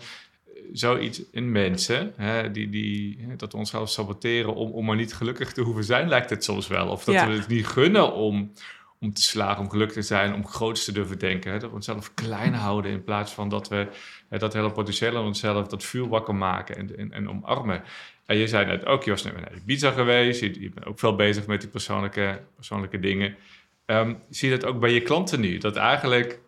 zoiets in mensen, hè, die, die, dat we onszelf saboteren om, om maar niet gelukkig te hoeven zijn, lijkt het soms wel. Of dat we het niet gunnen om, om te slagen, om gelukkig te zijn, om groots te durven denken. Hè, dat we onszelf klein houden in plaats van dat we hè, dat hele potentieel aan onszelf, dat vuur wakker maken en, en, en omarmen. En je zei net ook, net naar Ibiza geweest, je, je, bent ook veel bezig met die persoonlijke, persoonlijke dingen. Um, zie je dat ook bij je klanten nu? Dat eigenlijk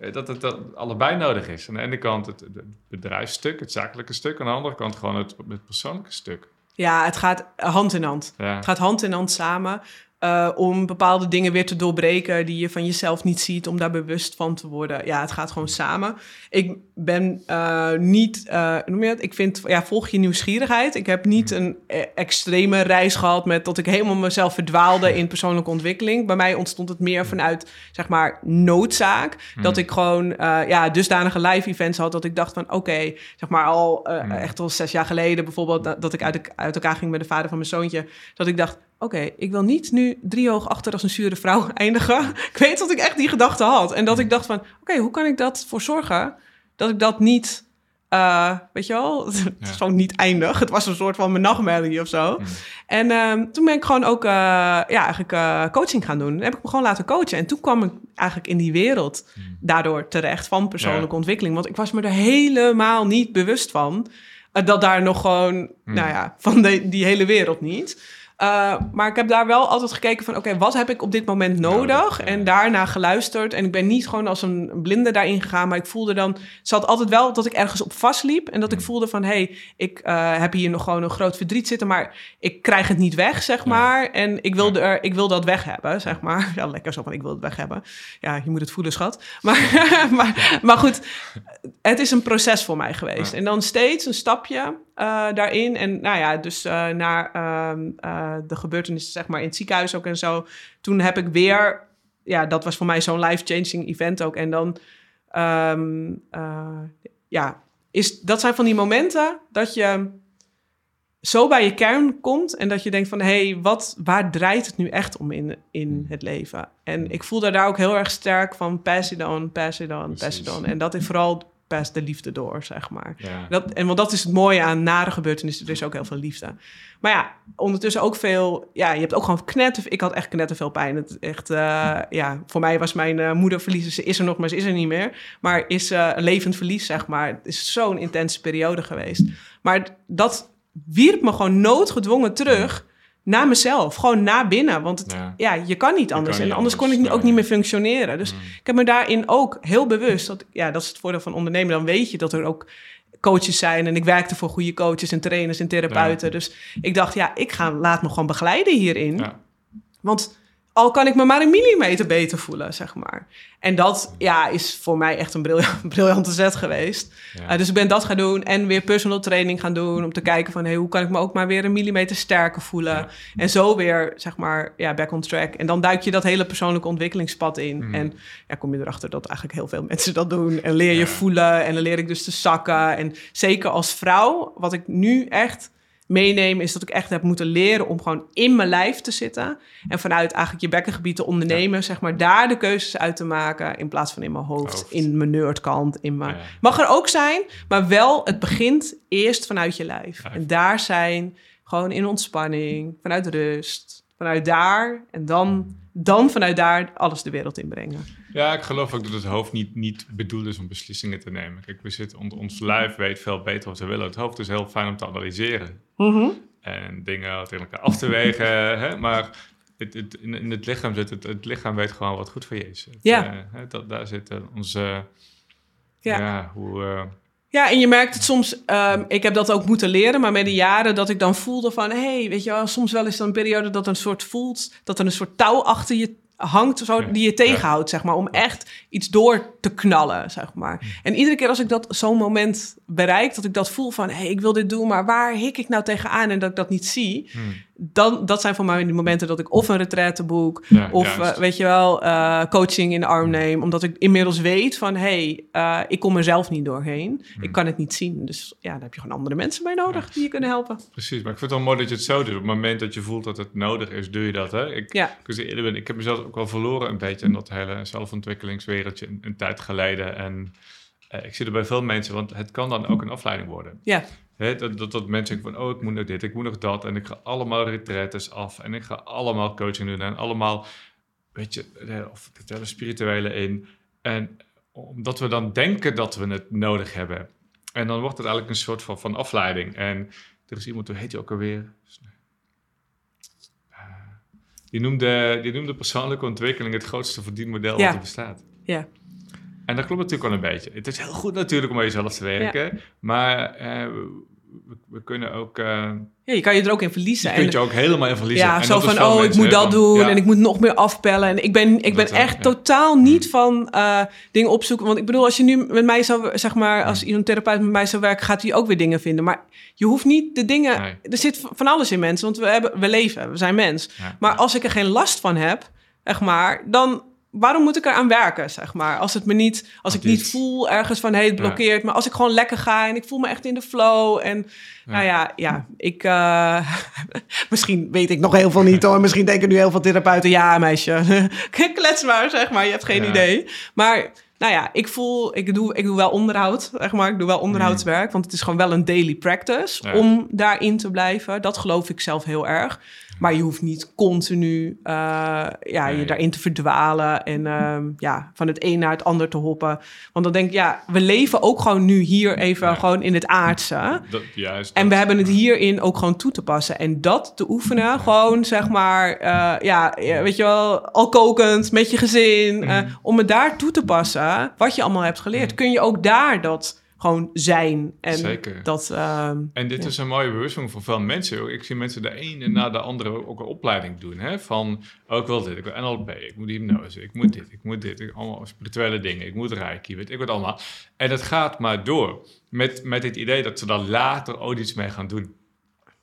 eh, dat het dat allebei nodig is. Aan de ene kant het, het bedrijfsstuk, het zakelijke stuk. Aan de andere kant gewoon het, het persoonlijke stuk. Ja, het gaat hand in hand. Het gaat hand in hand samen. Uh, om bepaalde dingen weer te doorbreken die je van jezelf niet ziet, om daar bewust van te worden. Ja, het gaat gewoon samen. Ik ben uh, niet, uh, noem je het? Ik vind, ja, volg je nieuwsgierigheid. Ik heb niet hmm. een extreme reis gehad met dat ik helemaal mezelf verdwaalde in persoonlijke ontwikkeling. Bij mij ontstond het meer vanuit, zeg maar, noodzaak. Dat ik gewoon, ja, dusdanige live events had dat ik dacht van, oké, zeg maar al hmm. echt al zes jaar geleden bijvoorbeeld, dat, ik uit, uit elkaar ging met de vader van mijn zoontje, dat ik dacht, oké, ik wil niet nu drie hoog achter als een zure vrouw eindigen. ik weet dat ik echt die gedachte had. En dat ik dacht van, oké, hoe kan ik dat voor zorgen dat ik dat niet, uh, weet je wel, het is gewoon niet eindig. Het was een soort van mijn nachtmerrie of zo. Hmm. En um, toen ben ik gewoon ook, uh, ja, eigenlijk uh, coaching gaan doen. Dan heb ik me gewoon laten coachen. En toen kwam ik eigenlijk in die wereld hmm. daardoor terecht van persoonlijke ontwikkeling. Want ik was me er helemaal niet bewust van. dat daar nog gewoon, hmm. nou ja, van de, die hele wereld niet. Uh, maar ik heb daar wel altijd gekeken van... oké, wat heb ik op dit moment nodig? En daarna geluisterd. En ik ben niet gewoon als een blinde daarin gegaan... maar ik voelde dan... Zat altijd wel dat ik ergens op vastliep... en dat ik mm. voelde van... hé, hey, ik uh, heb hier nog gewoon een groot verdriet zitten... maar ik krijg het niet weg, zeg maar. En ik wil, er, ik wil dat weg hebben, zeg maar. Ja, lekker zo van, ik wil het weg hebben. Ja, je moet het voelen, schat. Maar, maar, maar goed, het is een proces voor mij geweest. En dan steeds een stapje... Uh, daarin. En nou ja, dus uh, naar uh, de gebeurtenissen zeg maar in het ziekenhuis ook en zo. Toen heb ik weer, ja, dat was voor mij zo'n life-changing event ook. En dan, um, ja, is, dat zijn van die momenten dat je zo bij je kern komt en dat je denkt van, hé, hey, wat, waar draait het nu echt om in, in hmm. het leven? En ik voel daar ook heel erg sterk van, pass it on, pass it on, pass it on. En dat is vooral de liefde door, zeg maar. Dat, en want dat is het mooie aan nare gebeurtenissen. Er is ook heel veel liefde. Maar ja, ondertussen ook veel... Ja, je hebt ook gewoon knetter... Ik had echt knetterveel pijn. Het echt, uh, ja, voor mij was mijn uh, moeder verliezen. Ze is er nog, maar ze is er niet meer. Maar is uh, een levend verlies, zeg maar. Het is zo'n intense periode geweest. Maar dat wierp me gewoon noodgedwongen terug naar mezelf, gewoon naar binnen. Want het, ja. je kan niet anders. en anders, kon ik ook niet meer functioneren. Dus mm. ik heb me daarin ook heel bewust, dat, ja, dat is het voordeel van ondernemen. Dan weet je dat er ook coaches zijn. En ik werkte voor goede coaches en trainers en therapeuten. Dus ik dacht, ja, ik ga, laat me gewoon begeleiden hierin. Want al kan ik me maar een millimeter beter voelen, zeg maar. En dat ja, is voor mij echt een briljante zet geweest. Eh, dus ik ben dat gaan doen en weer personal training gaan doen... om te kijken van hey, hoe kan ik me ook maar weer een millimeter sterker voelen. En zo weer, zeg maar, ja, back on track. En dan duik je dat hele persoonlijke ontwikkelingspad in. Mhm. En ja, kom je erachter dat eigenlijk heel veel mensen dat doen. En leer je voelen en dan leer ik dus te zakken. En zeker als vrouw, wat ik nu echt meenemen, is dat ik echt heb moeten leren om gewoon in mijn lijf te zitten. En vanuit eigenlijk je bekkengebied te ondernemen, zeg maar, daar de keuzes uit te maken. In plaats van in mijn hoofd, in mijn nerdkant. In mijn... Mag er ook zijn, maar wel, het begint eerst vanuit je lijf. En daar zijn, gewoon in ontspanning, vanuit rust, vanuit daar. En dan, dan vanuit daar alles de wereld inbrengen. Ja, ik geloof ook dat het hoofd niet, niet bedoeld is om beslissingen te nemen. Kijk, we zitten, on- ons lijf weet veel beter wat we willen. Het hoofd is heel fijn om te analyseren Mhm. en dingen tegen elkaar af te wegen. hè? Maar het, het, in, in het lichaam zit het, het lichaam weet gewoon wat goed voor je is. Het, Ja. eh, hè, dat, daar zit eh, onze, Ja. ja. hoe... eh, Ja, en je merkt het soms, ehm, ik heb dat ook moeten leren, maar met de jaren dat ik dan voelde van, hé, hey, weet je wel, soms wel is er een periode dat een soort voelt, dat er een soort touw achter je hangt, zo, die je tegenhoudt, zeg maar, om echt iets door te knallen, zeg maar. En iedere keer als ik dat zo'n moment bereik, dat ik dat voel van, hé, hey, ik wil dit doen, maar waar hik ik nou tegenaan en dat ik dat niet zie, hmm, dan, dat zijn voor mij die momenten dat ik of een retraite boek, ja, of eh, weet je wel, eh, coaching in de arm neem. Omdat ik inmiddels weet van, hé, hey, eh, ik kom er zelf niet doorheen. Ik kan het niet zien. Dus ja, daar heb je gewoon andere mensen bij nodig die je kunnen helpen. Precies, maar ik vind het wel mooi dat je het zo doet. Op het moment dat je voelt dat het nodig is, doe je dat. Hè? Ik, Ja. ik, ben, ik heb mezelf ook wel verloren een beetje in dat hele zelfontwikkelingswereldje een, een tijd geleden. En ik zie er bij veel mensen, want het kan dan ook een afleiding worden. Ja, Dat, dat, dat mensen denken van, oh, ik moet nog dit, ik moet nog dat. En ik ga allemaal retretes af en ik ga allemaal coaching doen en allemaal, weet je, eh, of het hele spirituele in. En omdat we dan denken dat we het nodig hebben. En dan wordt het eigenlijk een soort van, van afleiding. En er is iemand, hoe heet hij ook alweer? Eh, Die noemde, die noemde persoonlijke ontwikkeling het grootste verdienmodel Ja. wat er bestaat. ja, En dat klopt natuurlijk wel een beetje. Het is heel goed natuurlijk om aan jezelf te werken. Maar eh, we, we kunnen ook... eh ja, je kan je er ook in je verliezen. kunt En- je ook helemaal in verliezen. ja, En zo van, oh, ik moet dat van, doen ja, en ik moet nog meer afpellen. En ik ben, ik ben Dat, echt ja. totaal niet van eh, dingen opzoeken. Want ik bedoel, als je nu met mij zou, zeg maar, als iemand therapeut met mij zou werken, gaat hij ook weer dingen vinden. Maar je hoeft niet de dingen, Nee. er zit van alles in mensen, want we, hebben, we leven, we zijn mens. Maar als ik er geen last van heb, zeg maar, dan waarom moet ik er aan werken, zeg maar? Als het me niet, als ik niet voel ergens van, hey, het Ja. blokkeert. Maar als ik gewoon lekker ga en ik voel me echt in de flow en nou ja, ja, ik... eh, misschien weet ik nog heel veel niet hoor. Misschien denken nu heel veel therapeuten... ja, meisje, klets maar, zeg maar. Je hebt geen Ja. idee. Maar nou ja, ik voel... Ik doe, ik doe wel onderhoud, zeg maar. Ik doe wel onderhoudswerk. Want het is gewoon wel een daily practice... Om daarin te blijven. Dat geloof ik zelf heel erg. Maar je hoeft niet continu eh, ja, je daarin te verdwalen... en ehm, ja, van het een naar het ander te hoppen. Want dan denk ik, ja, we leven ook gewoon nu hier even... Ja. gewoon in het aardse... Dat, juist, En dat- we hebben het hierin ook gewoon toe te passen. En dat te oefenen, gewoon zeg maar, eh, ja, weet je wel, al kokend met je gezin. eh, Mhm. om het daar toe te passen, wat je allemaal hebt geleerd, kun je ook daar dat gewoon zijn. En Zeker. dat, ehm, En dit Ja. is een mooie bewustwording voor veel mensen. Ik zie mensen de ene na de andere ook een opleiding doen. Hè? Van, oh, ik wil dit, ik wil NLP, ik moet hypnose, ik moet dit, ik moet dit. Ik, allemaal spirituele dingen, ik moet reiki, weet ik wat allemaal. En het gaat maar door. Met, met het idee dat ze daar later ooit iets mee gaan doen.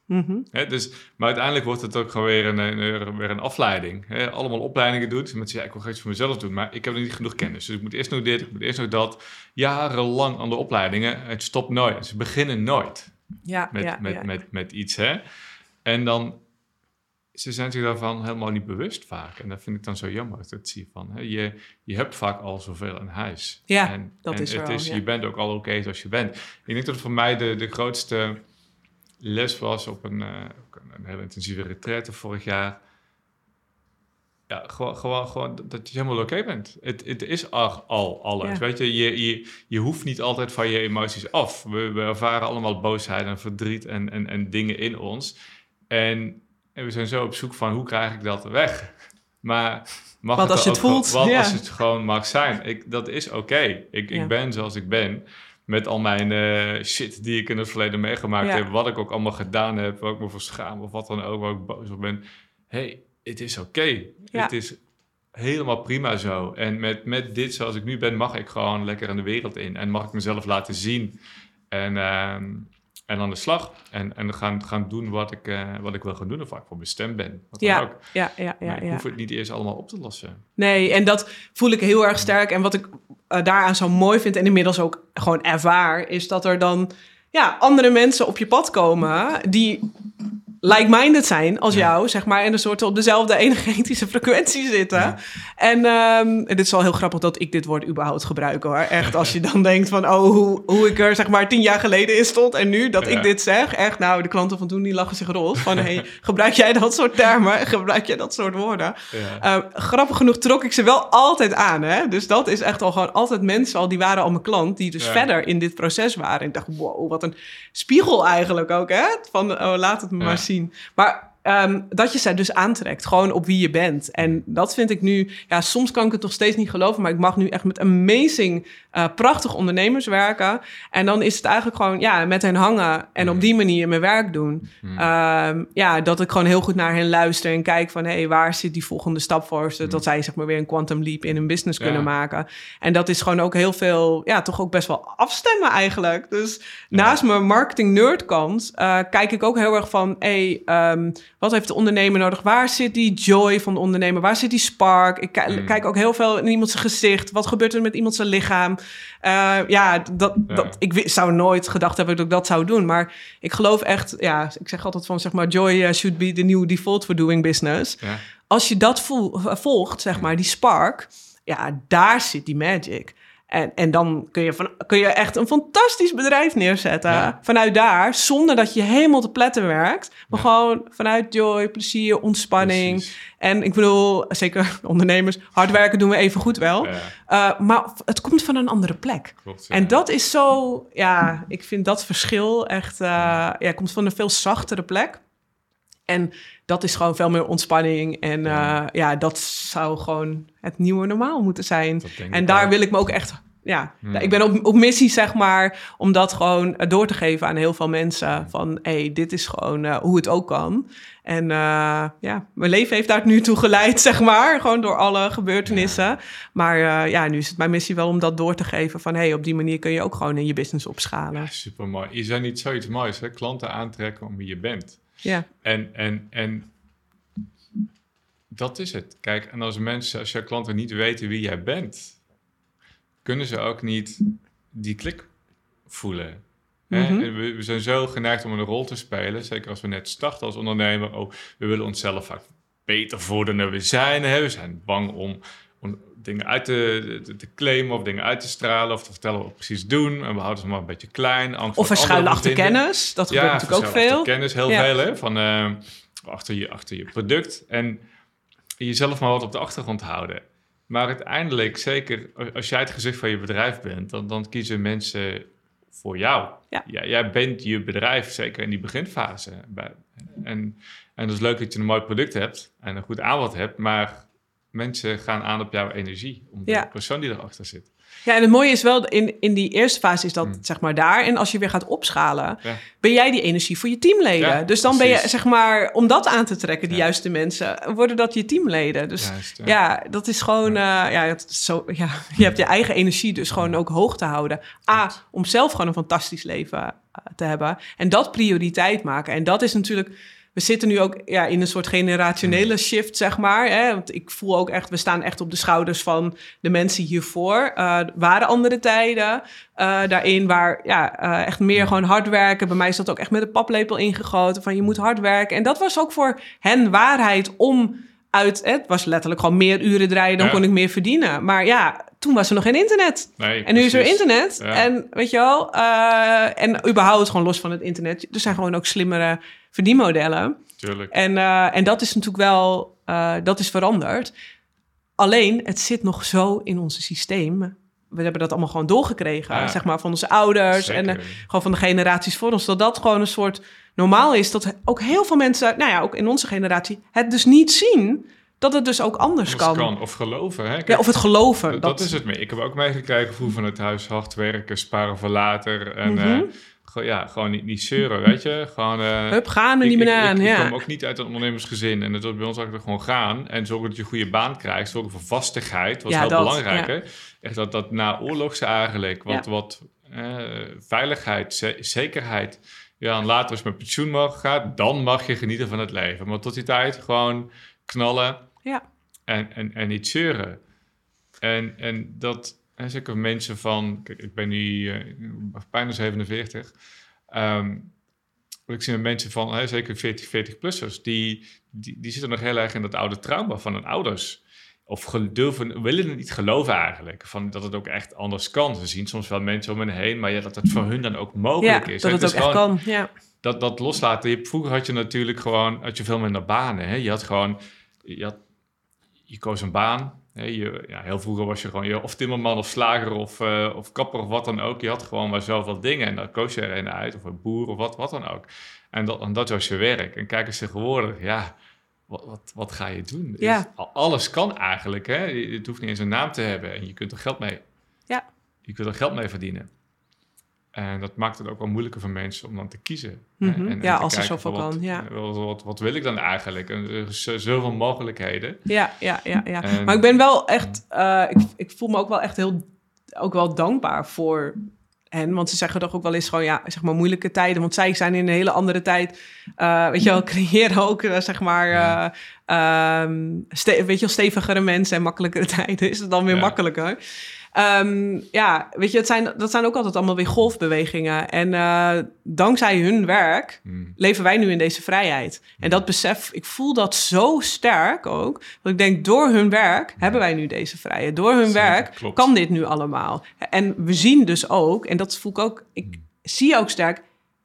Mhm. Dus, maar uiteindelijk wordt het ook gewoon weer een, een, weer een afleiding. Allemaal opleidingen doen. Dus mensen zeggen, ja, ik wil graag iets voor mezelf doen, maar ik heb niet genoeg kennis. Dus ik moet eerst nog dit, ik moet eerst nog dat. Jarenlang aan de opleidingen. Het stopt nooit. Ze beginnen nooit ja, met, ja, met, ja. Met, met iets. Hè? En dan, ze zijn zich daarvan helemaal niet bewust vaak. En dat vind ik dan zo jammer dat zie. Van, hè? Je, je hebt vaak al zoveel in huis. Ja, en, dat en is het is. Je bent ook al oké zoals je bent. Ik denk dat het voor mij de, de grootste les was op een, ook een, hele intensieve retraite vorig jaar. Ja, gewoon, gewoon, gewoon dat je helemaal oké bent. Het, het is al, al alles. Ja. Weet je, je, je, je hoeft niet altijd van je emoties af. We, we ervaren allemaal boosheid en verdriet en, en, en dingen in ons. En, en we zijn zo op zoek van hoe krijg ik dat weg? Maar mag Wat het als je het voelt, gewoon- Wat ja. als het gewoon mag zijn? Ik, dat is oké. Ik, Ja. ik ben zoals ik ben. Met al mijn eh, shit die ik in het verleden meegemaakt Ja. heb. Wat ik ook allemaal gedaan heb. Waar ik me voor schaam of wat dan ook. Waar ik boos op ben. hey, het is oké. Ja. Het is helemaal prima zo. En met, met dit zoals ik nu ben, mag ik gewoon lekker in de wereld in. En mag ik mezelf laten zien. En, ehm, en aan de slag. En, en gaan, gaan doen wat ik, eh, wat ik wil gaan doen. Of waar ik voor bestemd ben. Wat dan Ja, ook. ja, ja, ja, maar ik ja. hoef het niet eerst allemaal op te lossen. Nee, en dat voel ik heel erg sterk. En wat ik eh, daaraan zo mooi vind en inmiddels ook gewoon ervaar, is dat er dan ja, andere mensen op je pad komen die like-minded zijn als jou, zeg maar, en een soort op dezelfde energetische frequentie zitten. En um, dit is wel heel grappig dat ik dit woord überhaupt gebruik hoor. Echt, als je dan denkt van, oh, hoe, hoe ik er zeg maar tien jaar geleden in stond en nu dat ik dit zeg. Echt, nou, de klanten van toen die lachen zich rot. Van, hey, gebruik jij dat soort termen? Gebruik jij dat soort woorden? Uh, grappig genoeg trok ik ze wel altijd aan, hè. Dus dat is echt al gewoon altijd mensen al, die waren al mijn klant, die dus verder in dit proces waren. En ik dacht, wow, wat een spiegel eigenlijk ook, hè. Van, oh, laat het me maar zien. Maar Um, dat je ze dus aantrekt, gewoon op wie je bent. En dat vind ik nu, ja, soms kan ik het nog steeds niet geloven, maar ik mag nu echt met amazing, uh, prachtige ondernemers werken. En dan is het eigenlijk gewoon, ja, met hen hangen en op die manier mijn werk doen. Mm. ja, dat ik gewoon heel goed naar hen luister en kijk van, hé, hey, waar zit die volgende stap voor ze? Dat zij zeg maar weer een quantum leap in hun business kunnen maken. En dat is gewoon ook heel veel, ja, toch ook best wel afstemmen eigenlijk. Dus naast mijn marketing nerd kant, uh, kijk ik ook heel erg van, hé, hey, um, wat heeft de ondernemer nodig? Waar zit die joy van de ondernemer? Waar zit die spark? Ik mm. kijk ook heel veel in iemands gezicht. Wat gebeurt er met iemands lichaam? Uh, ja, dat, dat, ik zou nooit gedacht hebben dat ik dat zou doen. Maar ik geloof echt, ja, ik zeg altijd van, zeg maar, joy uh, should be the new default for doing business. Ja. Als je dat volgt, zeg maar, die spark, ja, daar zit die magic. En, en dan kun je, van, kun je echt een fantastisch bedrijf neerzetten. Vanuit daar, zonder dat je helemaal te pletten werkt. Maar gewoon vanuit joy, plezier, ontspanning. En ik bedoel, zeker ondernemers, hard werken doen we even goed wel. Uh, maar het komt van een andere plek. Klopt, en dat is zo, ja, ik vind dat verschil echt, uh, ja, komt van een veel zachtere plek. En dat is gewoon veel meer ontspanning. En ja. Uh, ja, dat zou gewoon het nieuwe normaal moeten zijn. En daar wil ik me ook echt. Ja, hmm. ik ben op, op missie, zeg maar, om dat gewoon door te geven aan heel veel mensen. Van hé, hey, dit is gewoon uh, hoe het ook kan. En uh, ja, mijn leven heeft daar nu toe geleid, zeg maar. Gewoon door alle gebeurtenissen. Ja. Maar uh, ja, nu is het mijn missie wel om dat door te geven. Van hé, hey, op die manier kun je ook gewoon in je business opschalen. Ja, super mooi. Je zijn niet zoiets moois, hè? Klanten aantrekken om wie je bent. Ja. En, en, en dat is het. Kijk, en als mensen, als jouw klanten niet weten wie jij bent, kunnen ze ook niet die klik voelen. Mhm. we, we, zijn zo geneigd om een rol te spelen, zeker als we net starten als ondernemer. Oh, we willen onszelf vaak beter worden dan we zijn. Hè? We zijn bang om, om dingen uit te, te, te, claimen of dingen uit te stralen of te vertellen wat we precies doen. En we houden ze maar een beetje klein. Of verschuilen achter kennis. Dat gebeurt natuurlijk ook veel. kennis, heel veel. Hè? Van, uh, achter, je, achter je product. En jezelf maar wat op de achtergrond houden. Maar uiteindelijk, zeker als jij het gezicht van je bedrijf bent, dan, dan kiezen mensen voor jou. Ja. jij bent je bedrijf, zeker in die beginfase. En, en het is leuk dat je een mooi product hebt en een goed aanbod hebt, maar mensen gaan aan op jouw energie, om de persoon die erachter zit. Ja, en het mooie is wel, in, in die eerste fase is dat hmm. zeg maar daar. En als je weer gaat opschalen, ben jij die energie voor je teamleden. dus dan ben je, zeg maar, om dat aan te trekken, die juiste mensen, worden dat je teamleden. Dus ja. dat is gewoon, ja, uh, ja, zo, ja, je hebt je eigen energie dus gewoon ook hoog te houden. A, om zelf gewoon een fantastisch leven uh, te hebben. En dat prioriteit maken. En dat is natuurlijk we zitten nu ook ja, in een soort generationele mm. shift, zeg maar. Hè? Want ik voel ook echt, we staan echt op de schouders van de mensen hiervoor. Uh, waren andere tijden uh, daarin waar ja, uh, echt meer gewoon hard werken. Bij mij is dat ook echt met een paplepel ingegoten van je moet hard werken. En dat was ook voor hen waarheid om uit, het was letterlijk gewoon meer uren draaien, dan kon ik meer verdienen. Maar ja, toen was er nog geen internet. Nee, en nu is er internet. En weet je wel, en überhaupt gewoon los van het internet. Er zijn gewoon ook slimmere verdienmodellen. Tuurlijk. En, uh, en dat is natuurlijk wel, uh, dat is veranderd. Alleen, het zit nog zo in ons systeem. We hebben dat allemaal gewoon doorgekregen, zeg maar, van onze ouders en uh, gewoon van de generaties voor ons. Dat dat gewoon een soort normaal is. Dat ook heel veel mensen, nou ja, ook in onze generatie, het dus niet zien dat het dus ook anders kan. kan. Of geloven. Hè? ja, of het geloven. Dat, dat, is het mee. Ik heb ook meegekregen hoe van het huis hard werken, sparen voor later. En mm -hmm ja, gewoon niet, niet zeuren, weet je. Gewoon, uh, Hup, gaan er niet meer aan, ja. Ik kom ook niet uit een ondernemersgezin en het wordt bij ons eigenlijk gewoon gaan. En zorgen dat je een goede baan krijgt, zorgen voor vastigheid, was heel belangrijk, hè. Echt dat, dat na oorlogs eigenlijk, wat, wat uh, veiligheid, zekerheid. Ja, en later als je met pensioen mag gaat, dan mag je genieten van het leven. Maar tot die tijd gewoon knallen ja. en, en, en niet zeuren. En, en dat, en zeker mensen van, kijk, ik ben nu uh, bijna 47. Um, wat ik zie mensen van, hè, zeker 40, 40-plussers, die, die, die zitten nog heel erg in dat oude trauma van hun ouders. Of durven, willen het niet geloven eigenlijk, van dat het ook echt anders kan. Ze zien soms wel mensen om hen heen, maar ja, dat het voor hun dan ook Ja, mogelijk is. dat Hè, het ook is echt gewoon- kan. Ja. dat, dat loslaten. Je, vroeger had je natuurlijk gewoon had je veel minder banen. Hè? Je had gewoon, je, had, je koos een baan. Je, ja, heel vroeger was je gewoon je, of timmerman of slager of, eh, of kapper of wat dan ook. Je had gewoon maar zoveel dingen en daar koos je er een uit. Of een boer of wat, wat dan ook. En dat, en dat was je werk. En kijk eens tegenwoordig, ja, wat, wat, wat ga je doen? Ja. Is- al- alles kan eigenlijk. Hè? Het hoeft niet eens een naam te hebben en je kunt er geld mee. Ja. Je kunt er geld mee verdienen. En dat maakt het ook wel moeilijker voor mensen om dan te kiezen. Mhm. en- en Ja, te als er zoveel kan, ja. Wat, wat, wat wil ik dan eigenlijk? En er is zoveel mogelijkheden. Ja, ja, ja, ja. En- maar ik ben wel echt, eh, ik, ik voel me ook wel echt heel, ook wel dankbaar voor hen. Want ze zeggen toch ook wel eens gewoon, ja, zeg maar moeilijke tijden. Want zij zijn in een hele andere tijd, eh, weet je wel, creëren ook, eh, zeg maar, eh, ehm, weet je wel, stevigere mensen en makkelijkere tijden. Is het dan weer Ja. makkelijker? Ehm, ja, weet je, het zijn, dat zijn ook altijd allemaal weer golfbewegingen. En eh, dankzij hun werk Hmm. leven wij nu in deze vrijheid. En dat besef, ik voel dat zo sterk ook. Dat ik denk, door hun werk hebben wij nu deze vrijheid. Door hun Zeker, werk klopt. kan dit nu allemaal. En we zien dus ook, en dat voel ik ook, ik zie ook sterk,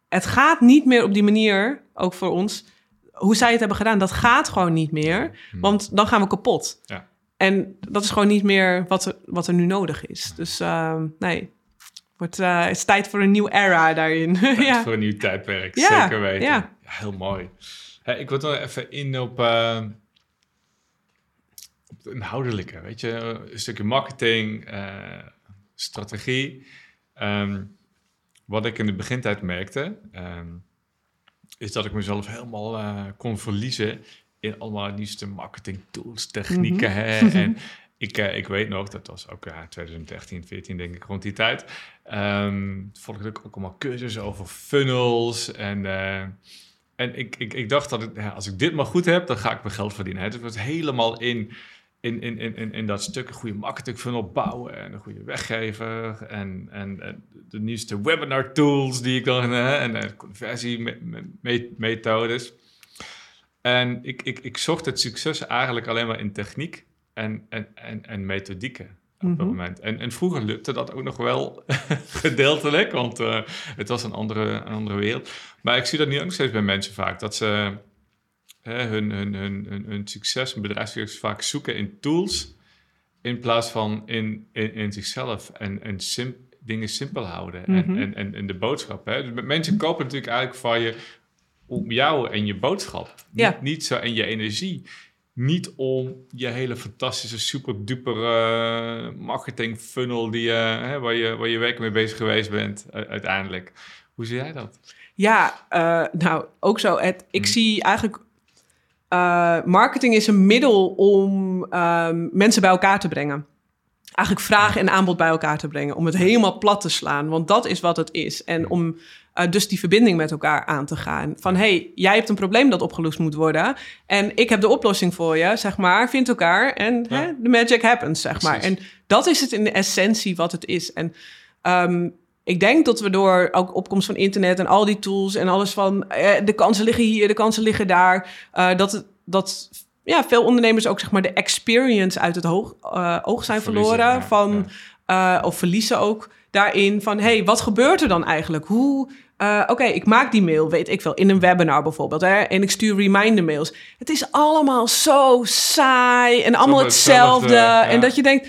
het gaat niet meer op die manier, ook voor ons, hoe zij het hebben gedaan. Dat gaat gewoon niet meer, want dan gaan we kapot. Ja. En dat is gewoon niet meer wat er, wat er nu nodig is. Dus uh, nee, wordt, uh, het is tijd voor een nieuw era daarin. ja. Voor een nieuw tijdperk, ja, zeker weten. Ja. ja heel mooi. Hey, ik wil nog even in op, uh, op het inhoudelijke. Weet je, een stukje marketing, uh, strategie. Um, wat ik in de begintijd merkte, um, is dat ik mezelf helemaal uh, kon verliezen in allemaal nieuwste marketing tools, technieken. Mm -hmm. hè? en ik, uh, ik weet nog, dat was ook uh, 2013, 14 denk ik, rond die tijd. Um, volgde ik ook allemaal cursussen over funnels. En, uh, en ik, ik, ik dacht dat ik, ja, als ik dit maar goed heb, dan ga ik mijn geld verdienen. Het was helemaal in, in, in, in, in dat stuk een goede marketing funnel bouwen. En een goede weggever. En, en, en de nieuwste webinar tools die ik dan... en, en conversiemethodes. En ik, ik, ik zocht het succes eigenlijk alleen maar in techniek en, en, en, en methodieken op dat moment. En, en vroeger lukte dat ook nog wel gedeeltelijk, want uh, het was een andere, een andere wereld. Maar ik zie dat nu ook nog steeds bij mensen vaak, dat ze uh, hun, hun, hun, hun, hun succes, hun bedrijfssucces vaak zoeken in tools, in plaats van in, in, in zichzelf en, en sim, dingen simpel houden mm -hmm. en, en, en, en de boodschap. Hè? Dus mensen kopen natuurlijk eigenlijk van je om jou en je boodschap. Ja. Niet, niet zo en je energie. Niet om je hele fantastische, super duper uh, marketing funnel die, uh, hè, waar, je, waar je werk mee bezig geweest bent uiteindelijk. Hoe zie jij dat? Ja, uh, nou ook zo. Het, ik hmm. zie eigenlijk marketing is een middel om um, mensen bij elkaar te brengen. Eigenlijk vraag en aanbod bij elkaar te brengen. Om het helemaal plat te slaan. Want dat is wat het is. En om uh, dus die verbinding met elkaar aan te gaan. Van hey, jij hebt een probleem dat opgelost moet worden. En ik heb de oplossing voor je, zeg maar. Vind elkaar en de ja. magic happens, zeg Precies. maar. En dat is het in de essentie wat het is. En um, ik denk dat we door ook opkomst van internet en al die tools en alles van eh, de kansen liggen hier, de kansen liggen daar. Uh, dat het, dat ja, veel ondernemers ook zeg maar de experience uit het hoog, uh, oog zijn verloren. Ja, van, ja. uh, of verliezen ook daarin van... hey, wat gebeurt er dan eigenlijk? Hoe... Uh, Oké, okay, ik maak die mail, weet ik veel, in een webinar bijvoorbeeld. Hè, en ik stuur reminder mails. Het is allemaal zo saai en allemaal hetzelfde. Ja. En dat je denkt...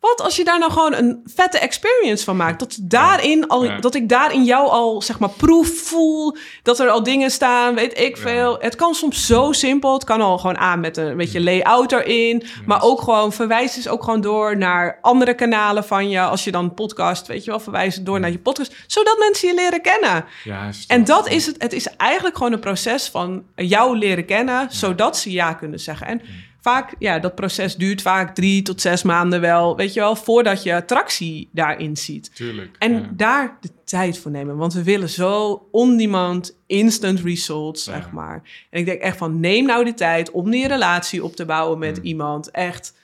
Wat als je daar nou gewoon een vette experience van maakt? Dat, daarin al, ja. dat ik daar in jou al, zeg maar, proef voel. Dat er al dingen staan, weet ik veel. Ja. Het kan soms zo simpel. Het kan al gewoon aan met een beetje layout erin. Maar ook gewoon verwijs dus ook gewoon door naar andere kanalen van je. Als je dan podcast, weet je wel, verwijzen door naar je podcast. Zodat mensen je leren kennen. Ja, en dat is het. Het is eigenlijk gewoon een proces van jou leren kennen. Zodat ze ja kunnen zeggen. En vaak, ja, dat proces duurt vaak drie tot zes maanden wel, weet je wel, voordat je tractie daarin ziet. Tuurlijk. En ja. daar de tijd voor nemen, want we willen zo on-demand, instant results, ja. zeg maar. En ik denk echt van, neem nou de tijd om die relatie op te bouwen met mm. iemand. Echt,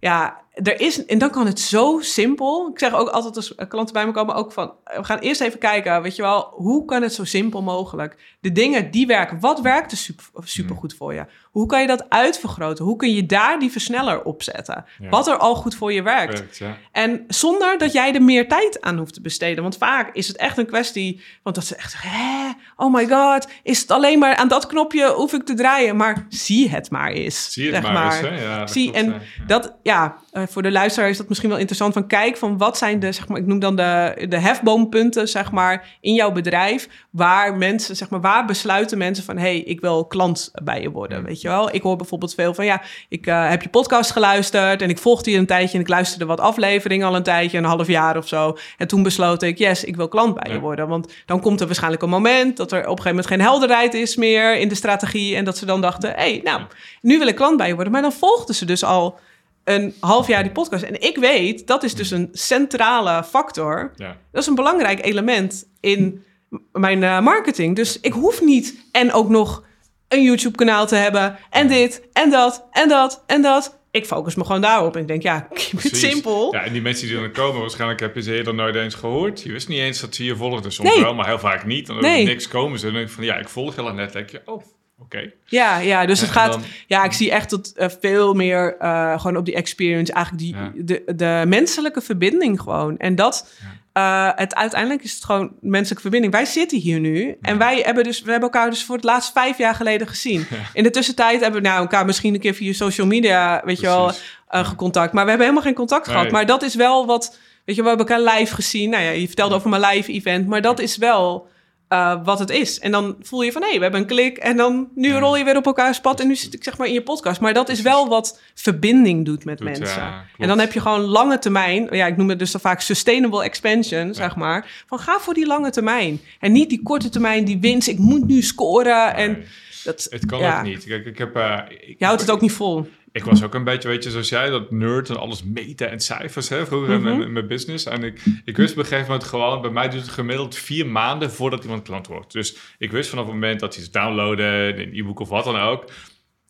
ja, er is, en dan kan het zo simpel. Ik zeg ook altijd als klanten bij me komen ook van, we gaan eerst even kijken, weet je wel, hoe kan het zo simpel mogelijk? De dingen die werken, wat werkt er super, super goed voor je? Hoe kan je dat uitvergroten? Hoe kun je daar die versneller op zetten? Wat er al goed voor je werkt. ja. En zonder dat jij er meer tijd aan hoeft te besteden. Want vaak is het echt een kwestie, want dat ze echt zeggen, Hé, oh my god, is het alleen maar aan dat knopje hoef ik te draaien? Maar zie het maar eens. Zie het maar, eens, hè? Ja, zie, en dat, ja, eh, voor de luisteraar is dat misschien wel interessant. Van kijk van wat zijn de, zeg maar, ik noem dan de, de hefboompunten, zeg maar, in jouw bedrijf. Waar mensen, zeg maar, waar besluiten mensen van, hé, hey, ik wil klant bij je worden, weet je wel. Ik hoor bijvoorbeeld veel van, ja, ik uh, heb je podcast geluisterd en ik volgde je een tijdje en ik luisterde wat afleveringen al een tijdje, een half jaar of zo. En toen besloot ik, yes, ik wil klant bij je worden. Want dan komt er waarschijnlijk een moment dat er op een gegeven moment geen helderheid is meer in de strategie. En dat ze dan dachten, hé, hey, nou, nu wil ik klant bij je worden. Maar dan volgden ze dus al een half jaar die podcast. En ik weet, dat is dus een centrale factor. Ja. Dat is een belangrijk element in mijn uh, marketing. Dus ik hoef niet en ook nog een YouTube-kanaal te hebben. En dit, en dat, en dat, en dat. Ik focus me gewoon daarop. En ik denk, ja, keep it simpel. Ja, en die mensen die dan komen, waarschijnlijk heb je ze eerder nooit eens gehoord. Je wist niet eens dat ze je volgden. Soms nee. wel, maar heel vaak niet. Dan nee. niks komen ze. En dan denk je van, ja, ik volg heel net. denk je, oh, Oké. Ja, ja, dus het gaat. Ja, ik zie echt dat uh, veel meer uh, gewoon op die experience, eigenlijk die, de, de menselijke verbinding gewoon. En dat, uh, het, uiteindelijk is het gewoon menselijke verbinding. Wij zitten hier nu en wij hebben dus, we hebben elkaar dus voor het laatst vijf jaar geleden gezien. In de tussentijd hebben we nou elkaar misschien een keer via social media, weet je wel, gecontact. Maar we hebben helemaal geen contact gehad. Maar dat is wel wat, weet je, we hebben elkaar live gezien. Nou ja, je vertelde over mijn live event, maar dat is wel uh, wat het is. En dan voel je van, hé, hey, we hebben een klik. En dan, nu rol je weer op elkaar pad. En nu zit ik zeg maar in je podcast. Maar dat is wel wat verbinding doet met mensen. en dan heb je gewoon lange termijn. Ja, ik noem het dus dan vaak sustainable expansion, zeg maar. Van ga voor die lange termijn. En niet die korte termijn, die winst. Ik moet nu scoren. En dat, het kan ook niet. Kijk, ik heb... Uh, ik, je houdt het ook niet vol. Ik was ook een beetje, weet je, zoals jij, dat nerd en alles meten en cijfers, hè, vroeger in, mhm. mijn business. En ik, ik wist op een gegeven moment gewoon, bij mij duurt het gemiddeld vier maanden voordat iemand klant wordt. Dus ik wist vanaf het moment dat hij ze downloaden, een e-book of wat dan ook,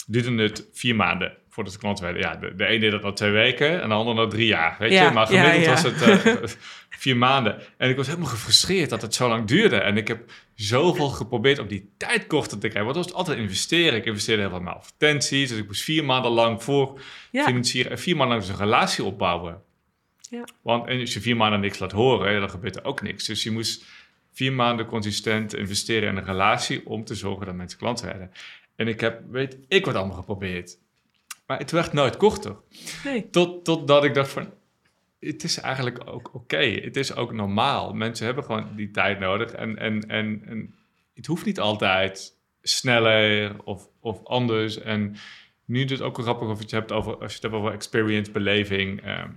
duurde het vier maanden voordat de klant werd. Ja, de, de ene deed dat na twee weken en de andere na drie jaar, weet je. Maar gemiddeld was het uh, vier maanden. En ik was helemaal gefrustreerd dat het zo lang duurde. En ik heb zoveel geprobeerd om die tijd korter te krijgen. Want dat was altijd investeren. Ik investeerde heel veel in advertenties. Dus ik moest vier maanden lang voor financieren. En vier maanden lang dus een relatie opbouwen. Ja. Want en als je vier maanden niks laat horen, dan gebeurt er ook niks. Dus je moest vier maanden consistent investeren in een relatie om te zorgen dat mensen klant werden. En ik heb, weet ik wat allemaal geprobeerd. Maar het werd nooit korter. Nee. Tot, totdat ik dacht van, het is eigenlijk ook oké. Het is ook normaal. Mensen hebben gewoon die tijd nodig. En, en, en, en het hoeft niet altijd sneller of, of anders. En nu is het ook grappig of je het hebt over, als je het hebt over experience, beleving. Ehm,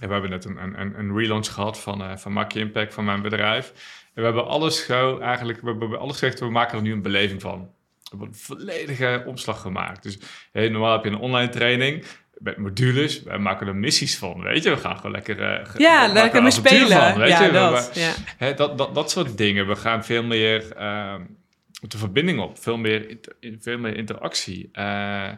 we hebben net een, een, een relaunch gehad van, uh, van Maak Impact van mijn bedrijf. En we hebben alles gewoon eigenlijk, we hebben alles gezegd, we maken er nu een beleving van. We hebben een volledige omslag gemaakt. Dus normaal heb je een online training met modules, wij maken er missies van, weet je. We gaan gewoon lekker... Uh, ja, lekker mee spelen. Van, weet ja, je? Dat, ja. Hè, dat, dat, dat soort dingen. We gaan veel meer uh, de verbinding op. Veel meer, veel meer interactie. Uh,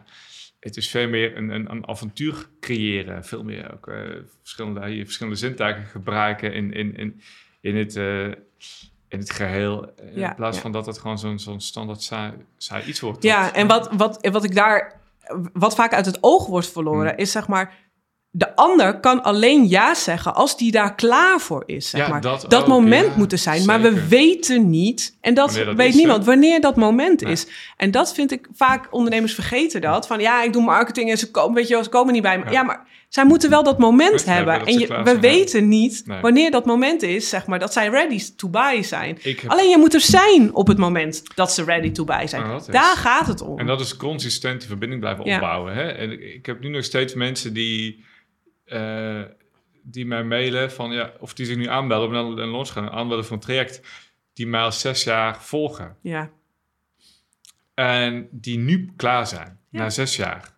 het is veel meer een, een, een avontuur creëren. Veel meer ook uh, verschillende, verschillende zintuigen gebruiken in, in, in, in, het, in het geheel. in plaats van dat het gewoon zo'n zo'n standaard saai, saai iets wordt. Ja, en wat, wat, wat ik daar wat vaak uit het oog wordt verloren, hmm. is zeg maar. De ander kan alleen ja zeggen als die daar klaar voor is. Zeg maar. Dat, moment moet er zijn, maar we weten niet, en dat, weet niemand, wanneer dat moment is. En dat vind ik vaak, ondernemers vergeten dat. Van ja, ik doe marketing en ze komen, weet je ze komen niet bij me. Ja, maar zij moeten wel dat moment hebben. En je, we weten niet wanneer dat moment is, zeg maar, dat zij ready to buy zijn. Alleen je moet er zijn op het moment dat ze ready to buy zijn. Nou, Daar gaat het om. En dat is consistent die verbinding blijven opbouwen. Hè? En ik heb nu nog steeds mensen die, uh, die mij mailen van, ja, of die zich nu aanbellen, of een launch gaan, aanbellen van een traject, die mij al zes jaar volgen. Ja. En die nu klaar zijn, na zes jaar.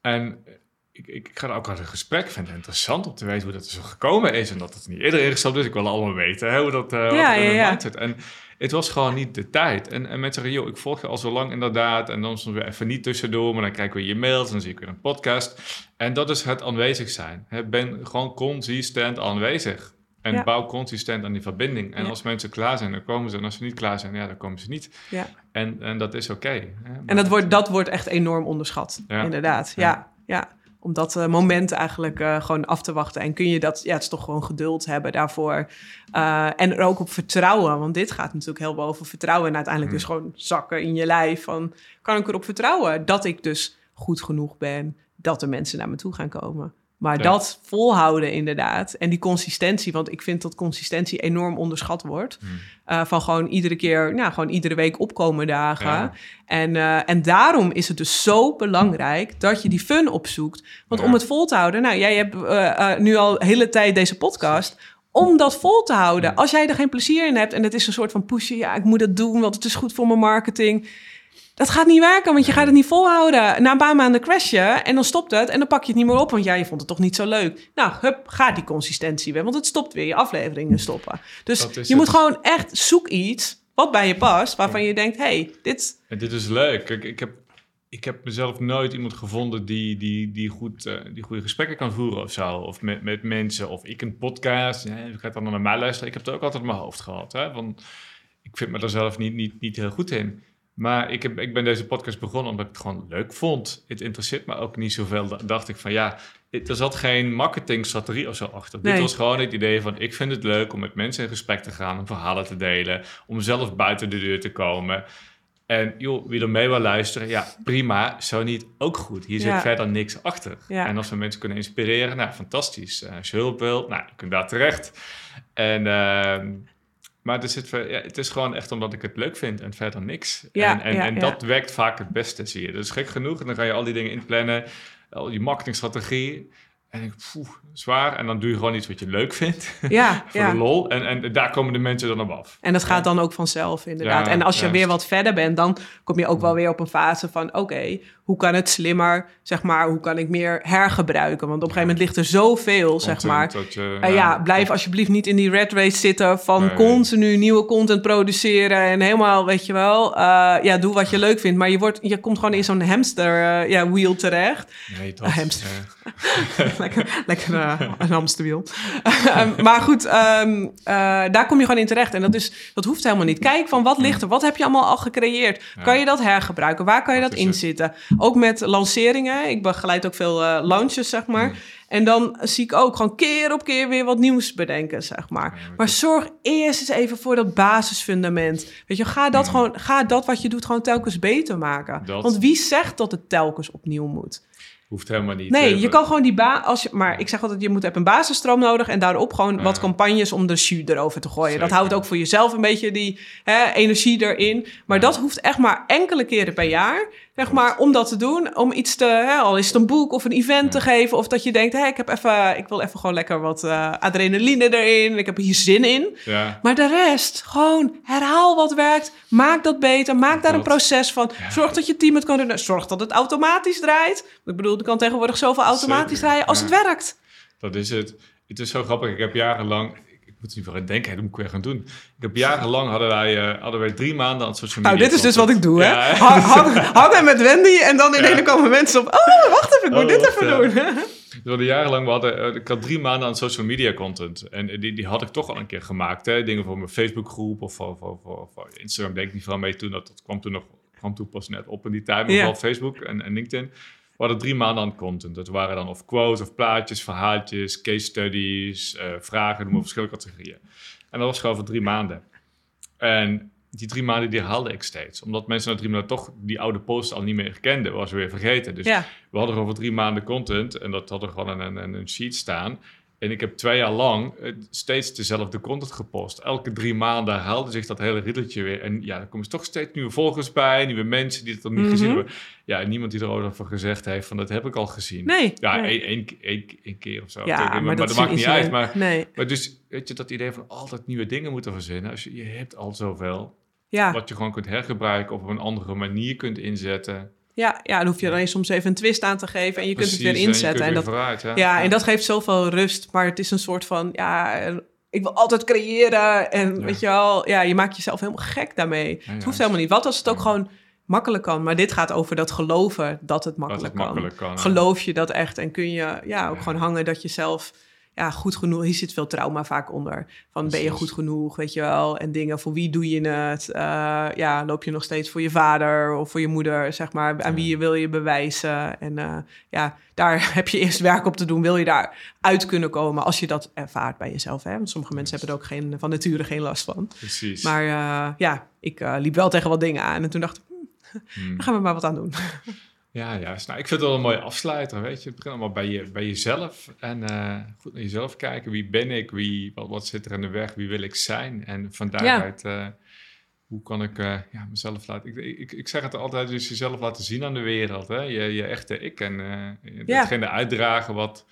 En ik, ik ga er ook uit een gesprek. Ik vind het interessant om te weten hoe dat er zo gekomen is. En dat het niet eerder ingestapt is. Ik wil allemaal weten hè, hoe dat uh, Ja, in. En het was gewoon niet de tijd. En, en mensen zeggen, joh, ik volg je al zo lang inderdaad. En dan soms weer even niet tussendoor. Maar dan krijg ik weer je mails. En dan zie ik weer een podcast. En dat is het aanwezig zijn. Hè, ben gewoon consistent aanwezig. En Ja. bouw consistent aan die verbinding. En Ja. als mensen klaar zijn, dan komen ze. En als ze niet klaar zijn, ja, dan komen ze niet. Ja. En, en dat is oké. En dat wordt, dat wordt echt enorm onderschat, inderdaad. Ja, ja. Om dat eh, moment eigenlijk eh, gewoon af te wachten. En kun je dat, ja, het is toch gewoon geduld hebben daarvoor. Eh, en er ook op vertrouwen, want dit gaat natuurlijk heel veel over vertrouwen. En uiteindelijk Mm. dus gewoon zakken in je lijf. Van, kan ik erop vertrouwen dat ik dus goed genoeg ben, dat de mensen naar me toe gaan komen. Maar Ja. dat volhouden inderdaad. En die consistentie, want ik vind dat consistentie enorm onderschat wordt. Hmm. Eh, van gewoon iedere keer, nou, gewoon iedere week opkomen dagen. Ja. En, eh, en daarom is het dus zo belangrijk dat je die fun opzoekt. Want Ja. om het vol te houden, nou, jij hebt eh, nu al de hele tijd deze podcast. Om dat vol te houden. Als jij er geen plezier in hebt en het is een soort van pushen, ja, ik moet dat doen, want het is goed voor mijn marketing. Dat gaat niet werken, want je gaat het niet volhouden. Na een paar maanden crash je en dan stopt het en dan pak je het niet meer op, want ja, je vond het toch niet zo leuk. Nou, hup, ga die consistentie weer, want het stopt weer, je afleveringen stoppen. Dus je het. moet gewoon echt zoek iets wat bij je past, waarvan je denkt, hey, dit... En dit is leuk. Kijk, ik heb, ik heb mezelf nooit iemand gevonden die, die, die, goed, eh, die goede gesprekken kan voeren of zo. Of met, met mensen. Of ik een podcast. Ja, ik ga dan naar mij luisteren. Ik heb het ook altijd in mijn hoofd gehad. Hè? Want ik vind me daar zelf niet, niet, niet heel goed in. Maar ik, heb, ik ben deze podcast begonnen omdat ik het gewoon leuk vond. Het interesseert me ook niet zoveel. Da- dacht ik van ja, het- er zat geen marketingstrategie of zo achter. Nee. Dit was gewoon het idee van ik vind het leuk om met mensen in gesprek te gaan. Om verhalen te delen. Om zelf buiten de deur te komen. En joh, wie er mee wil luisteren, ja, prima. Zo niet, ook goed. Hier zit Ja. verder niks achter. Ja. En als we mensen kunnen inspireren, nou, fantastisch. Eh, als je hulp wil, nou, je kunt daar terecht. En, ehm, maar er zit, ja, het is gewoon echt omdat ik het leuk vind en verder niks. Ja, en en, ja, en dat werkt vaak het beste, zie je. Dat is gek genoeg. En dan ga je al die dingen inplannen, al die marketingstrategie. En ik, poeh, zwaar. En dan doe je gewoon iets wat je leuk vindt, Ja, voor ja. de lol. En, en daar komen de mensen dan op af. En dat gaat dan ook vanzelf, inderdaad. En als je weer wat verder bent, dan kom je ook wel weer op een fase van... oké, hoe kan het slimmer, zeg maar, hoe kan ik meer hergebruiken? Want op een gegeven moment ligt er zoveel, zeg maar. dat je- Eh, ja, blijf alsjeblieft niet in die red race zitten van Nee. continu nieuwe content produceren en helemaal, weet je wel, eh, ja, doe wat je leuk vindt. Maar je, wordt, je komt gewoon in zo'n hamster eh, ja, wheel terecht. Nee, dat, hamster. lekker lekker eh, een hamsterwiel. Ehm, maar goed, ehm, eh, daar kom je gewoon in terecht. En dat, is, dat hoeft helemaal niet. Kijk van wat ligt er? Wat heb je allemaal al gecreëerd? Ja. Kan je dat hergebruiken? Waar kan je Dat het. inzitten? Ook met lanceringen. Ik begeleid ook veel eh, launches, zeg maar. En dan zie ik ook gewoon keer op keer weer wat nieuws bedenken, zeg maar. Ja, maar zorg eerst eens even voor dat basisfundament. Weet je, ga dat gewoon, ga dat wat je doet gewoon telkens beter maken. Dat. Want wie zegt dat het telkens opnieuw moet? Hoeft helemaal niet. Nee, Eh, je kan gewoon die ba als je, maar ik zeg altijd, je moet hebt een basisstroom nodig en daarop gewoon wat campagnes om de jus erover te gooien. Dat houdt ook voor jezelf een beetje die hè, energie erin. Maar dat hoeft echt maar enkele keren per jaar, zeg maar, om dat te doen, om iets te, hè, al is het een boek of een event te geven, of dat je denkt, hé, ik heb even, ik wil even gewoon lekker wat eh, adrenaline erin, ik heb hier zin in. Ja, Maar de rest, gewoon herhaal wat werkt. Maak dat beter. Maak daar een proces van. Zorg dat je team het kan doen. Zorg dat het automatisch draait. Ik bedoel, er kan tegenwoordig zoveel automatisch Zeker, draaien als het werkt. dat is het. Het is zo grappig. Ik heb jarenlang... Moet er niet denken, dat moet ik weer gaan doen. Ik heb jarenlang hadden wij, eh, hadden wij drie maanden aan social media. Nou, dit is dus wat ik doe, hè? Ja, Ha- hang- Hangen met Wendy en dan ineens Ja. komen mensen op... Oh, wacht even, ik moet Oh, dit wacht, even ja. doen. We hadden jarenlang, we hadden, eh, ik had drie maanden aan social media content. En eh, die, die had ik toch al een keer gemaakt. Hè? Dingen voor mijn Facebookgroep of voor, voor, voor, voor Instagram deed ik niet veel mee toen. Dat, dat kwam toen nog kwam toen pas net op in die tijd. Maar Ja. vooral Facebook en, en LinkedIn. We hadden drie maanden aan content. Dat waren dan of quotes of plaatjes, verhaaltjes, case studies, eh, vragen, noem maar verschillende categorieën. En dat was gewoon voor drie maanden. En die drie maanden die haalde ik steeds. Omdat mensen na drie maanden toch die oude post al niet meer kenden. Was weer vergeten. Dus Ja, we hadden gewoon voor drie maanden content en dat hadden gewoon een, een, een sheet staan. En ik heb twee jaar lang eh, steeds dezelfde content gepost. Elke drie maanden haalde zich dat hele riddeltje weer. En ja, er komen toch steeds nieuwe volgers bij, nieuwe mensen die het nog niet Mhm. gezien hebben. Ja, en niemand die erover gezegd heeft van dat heb ik al gezien. nee. Ja, nee. één, één, één, één keer of zo. ja, maar, maar, dat, maakt niet uit. Maar, Nee, maar dus, weet je, dat idee van altijd nieuwe dingen moeten verzinnen. Als je, je hebt al zoveel. ja. Wat je gewoon kunt hergebruiken of op een andere manier kunt inzetten. Ja, ja, dan hoef je alleen soms even een twist aan te geven en je kunt het weer inzetten. En, dat, vooruit, ja, en dat geeft zoveel rust. Maar het is een soort van, ja, ik wil altijd creëren. En Ja. weet je wel, ja, je maakt jezelf helemaal gek daarmee. het hoeft helemaal niet. Wat als het ook gewoon makkelijk kan? Maar dit gaat over dat geloven dat het dat makkelijk het kan. makkelijk kan. Geloof je dat echt? En kun je ja, ook gewoon hangen dat je zelf ja, goed genoeg... Hier zit veel trauma vaak onder. Van ben je goed genoeg, weet je wel? En dingen, voor wie doe je het? Eh, ja, loop je nog steeds voor je vader of voor je moeder, zeg maar? Aan wie je wil je bewijzen? En eh, ja, daar heb je eerst werk op te doen. Wil je daar uit kunnen komen als je dat ervaart bij jezelf? Hè? Want sommige mensen hebben er ook geen, van nature geen last van. Precies. Maar eh, ja, ik liep wel tegen wat dingen aan. En toen dacht ik, hm, Hmm. daar gaan we maar wat aan doen. Ja, juist. Nou, ik vind het wel een mooie afsluiter, weet je. Het begint allemaal bij, je, bij jezelf. En eh, goed naar jezelf kijken. Wie ben ik? Wie, wat, wat zit er in de weg? Wie wil ik zijn? En van daaruit, eh, hoe kan ik eh, ja, mezelf laten... Ik, ik, ik zeg het altijd, dus jezelf laten zien aan de wereld. Hè? Je, je echte ik. En Ja. datgene uitdragen wat,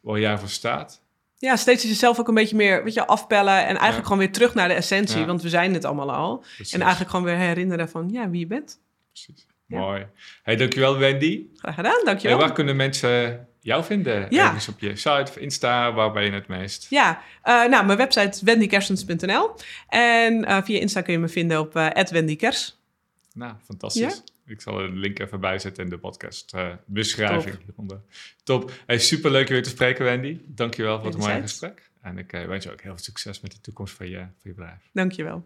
waar jij voor staat. Ja, steeds jezelf ook een beetje meer weet je, afpellen. En eigenlijk Ja. gewoon weer terug naar de essentie. Want we zijn het allemaal al. Precies. En eigenlijk gewoon weer herinneren van ja, wie je bent. Precies. Mooi. Hey, dankjewel Wendy. Graag gedaan, Hey, dankjewel. waar kunnen mensen jou vinden? Ja. Ergens op je site of Insta, waar ben je het meest? Ja, eh, nou, mijn website is wendykersens.nl. En eh, via Insta kun je me vinden op eh @wendykers. Nou, fantastisch. Ja? Ik zal de link even bijzetten in de podcast eh, beschrijving hieronder. Top. Hey, super leuk je weer te spreken, Wendy. Dankjewel voor het mooie gesprek. En ik wens je ook heel veel succes met de toekomst van je, van je bedrijf. Dankjewel.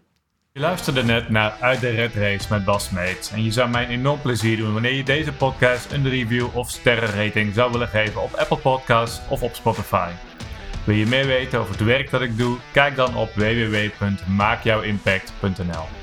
Je luisterde net naar Uit de Red Race met Bas Meets. En je zou mij een enorm plezier doen wanneer je deze podcast een review of sterrenrating zou willen geven op Apple Podcasts of op Spotify. Wil je meer weten over het werk dat ik doe? Kijk dan op www.maakjouwimpact.nl.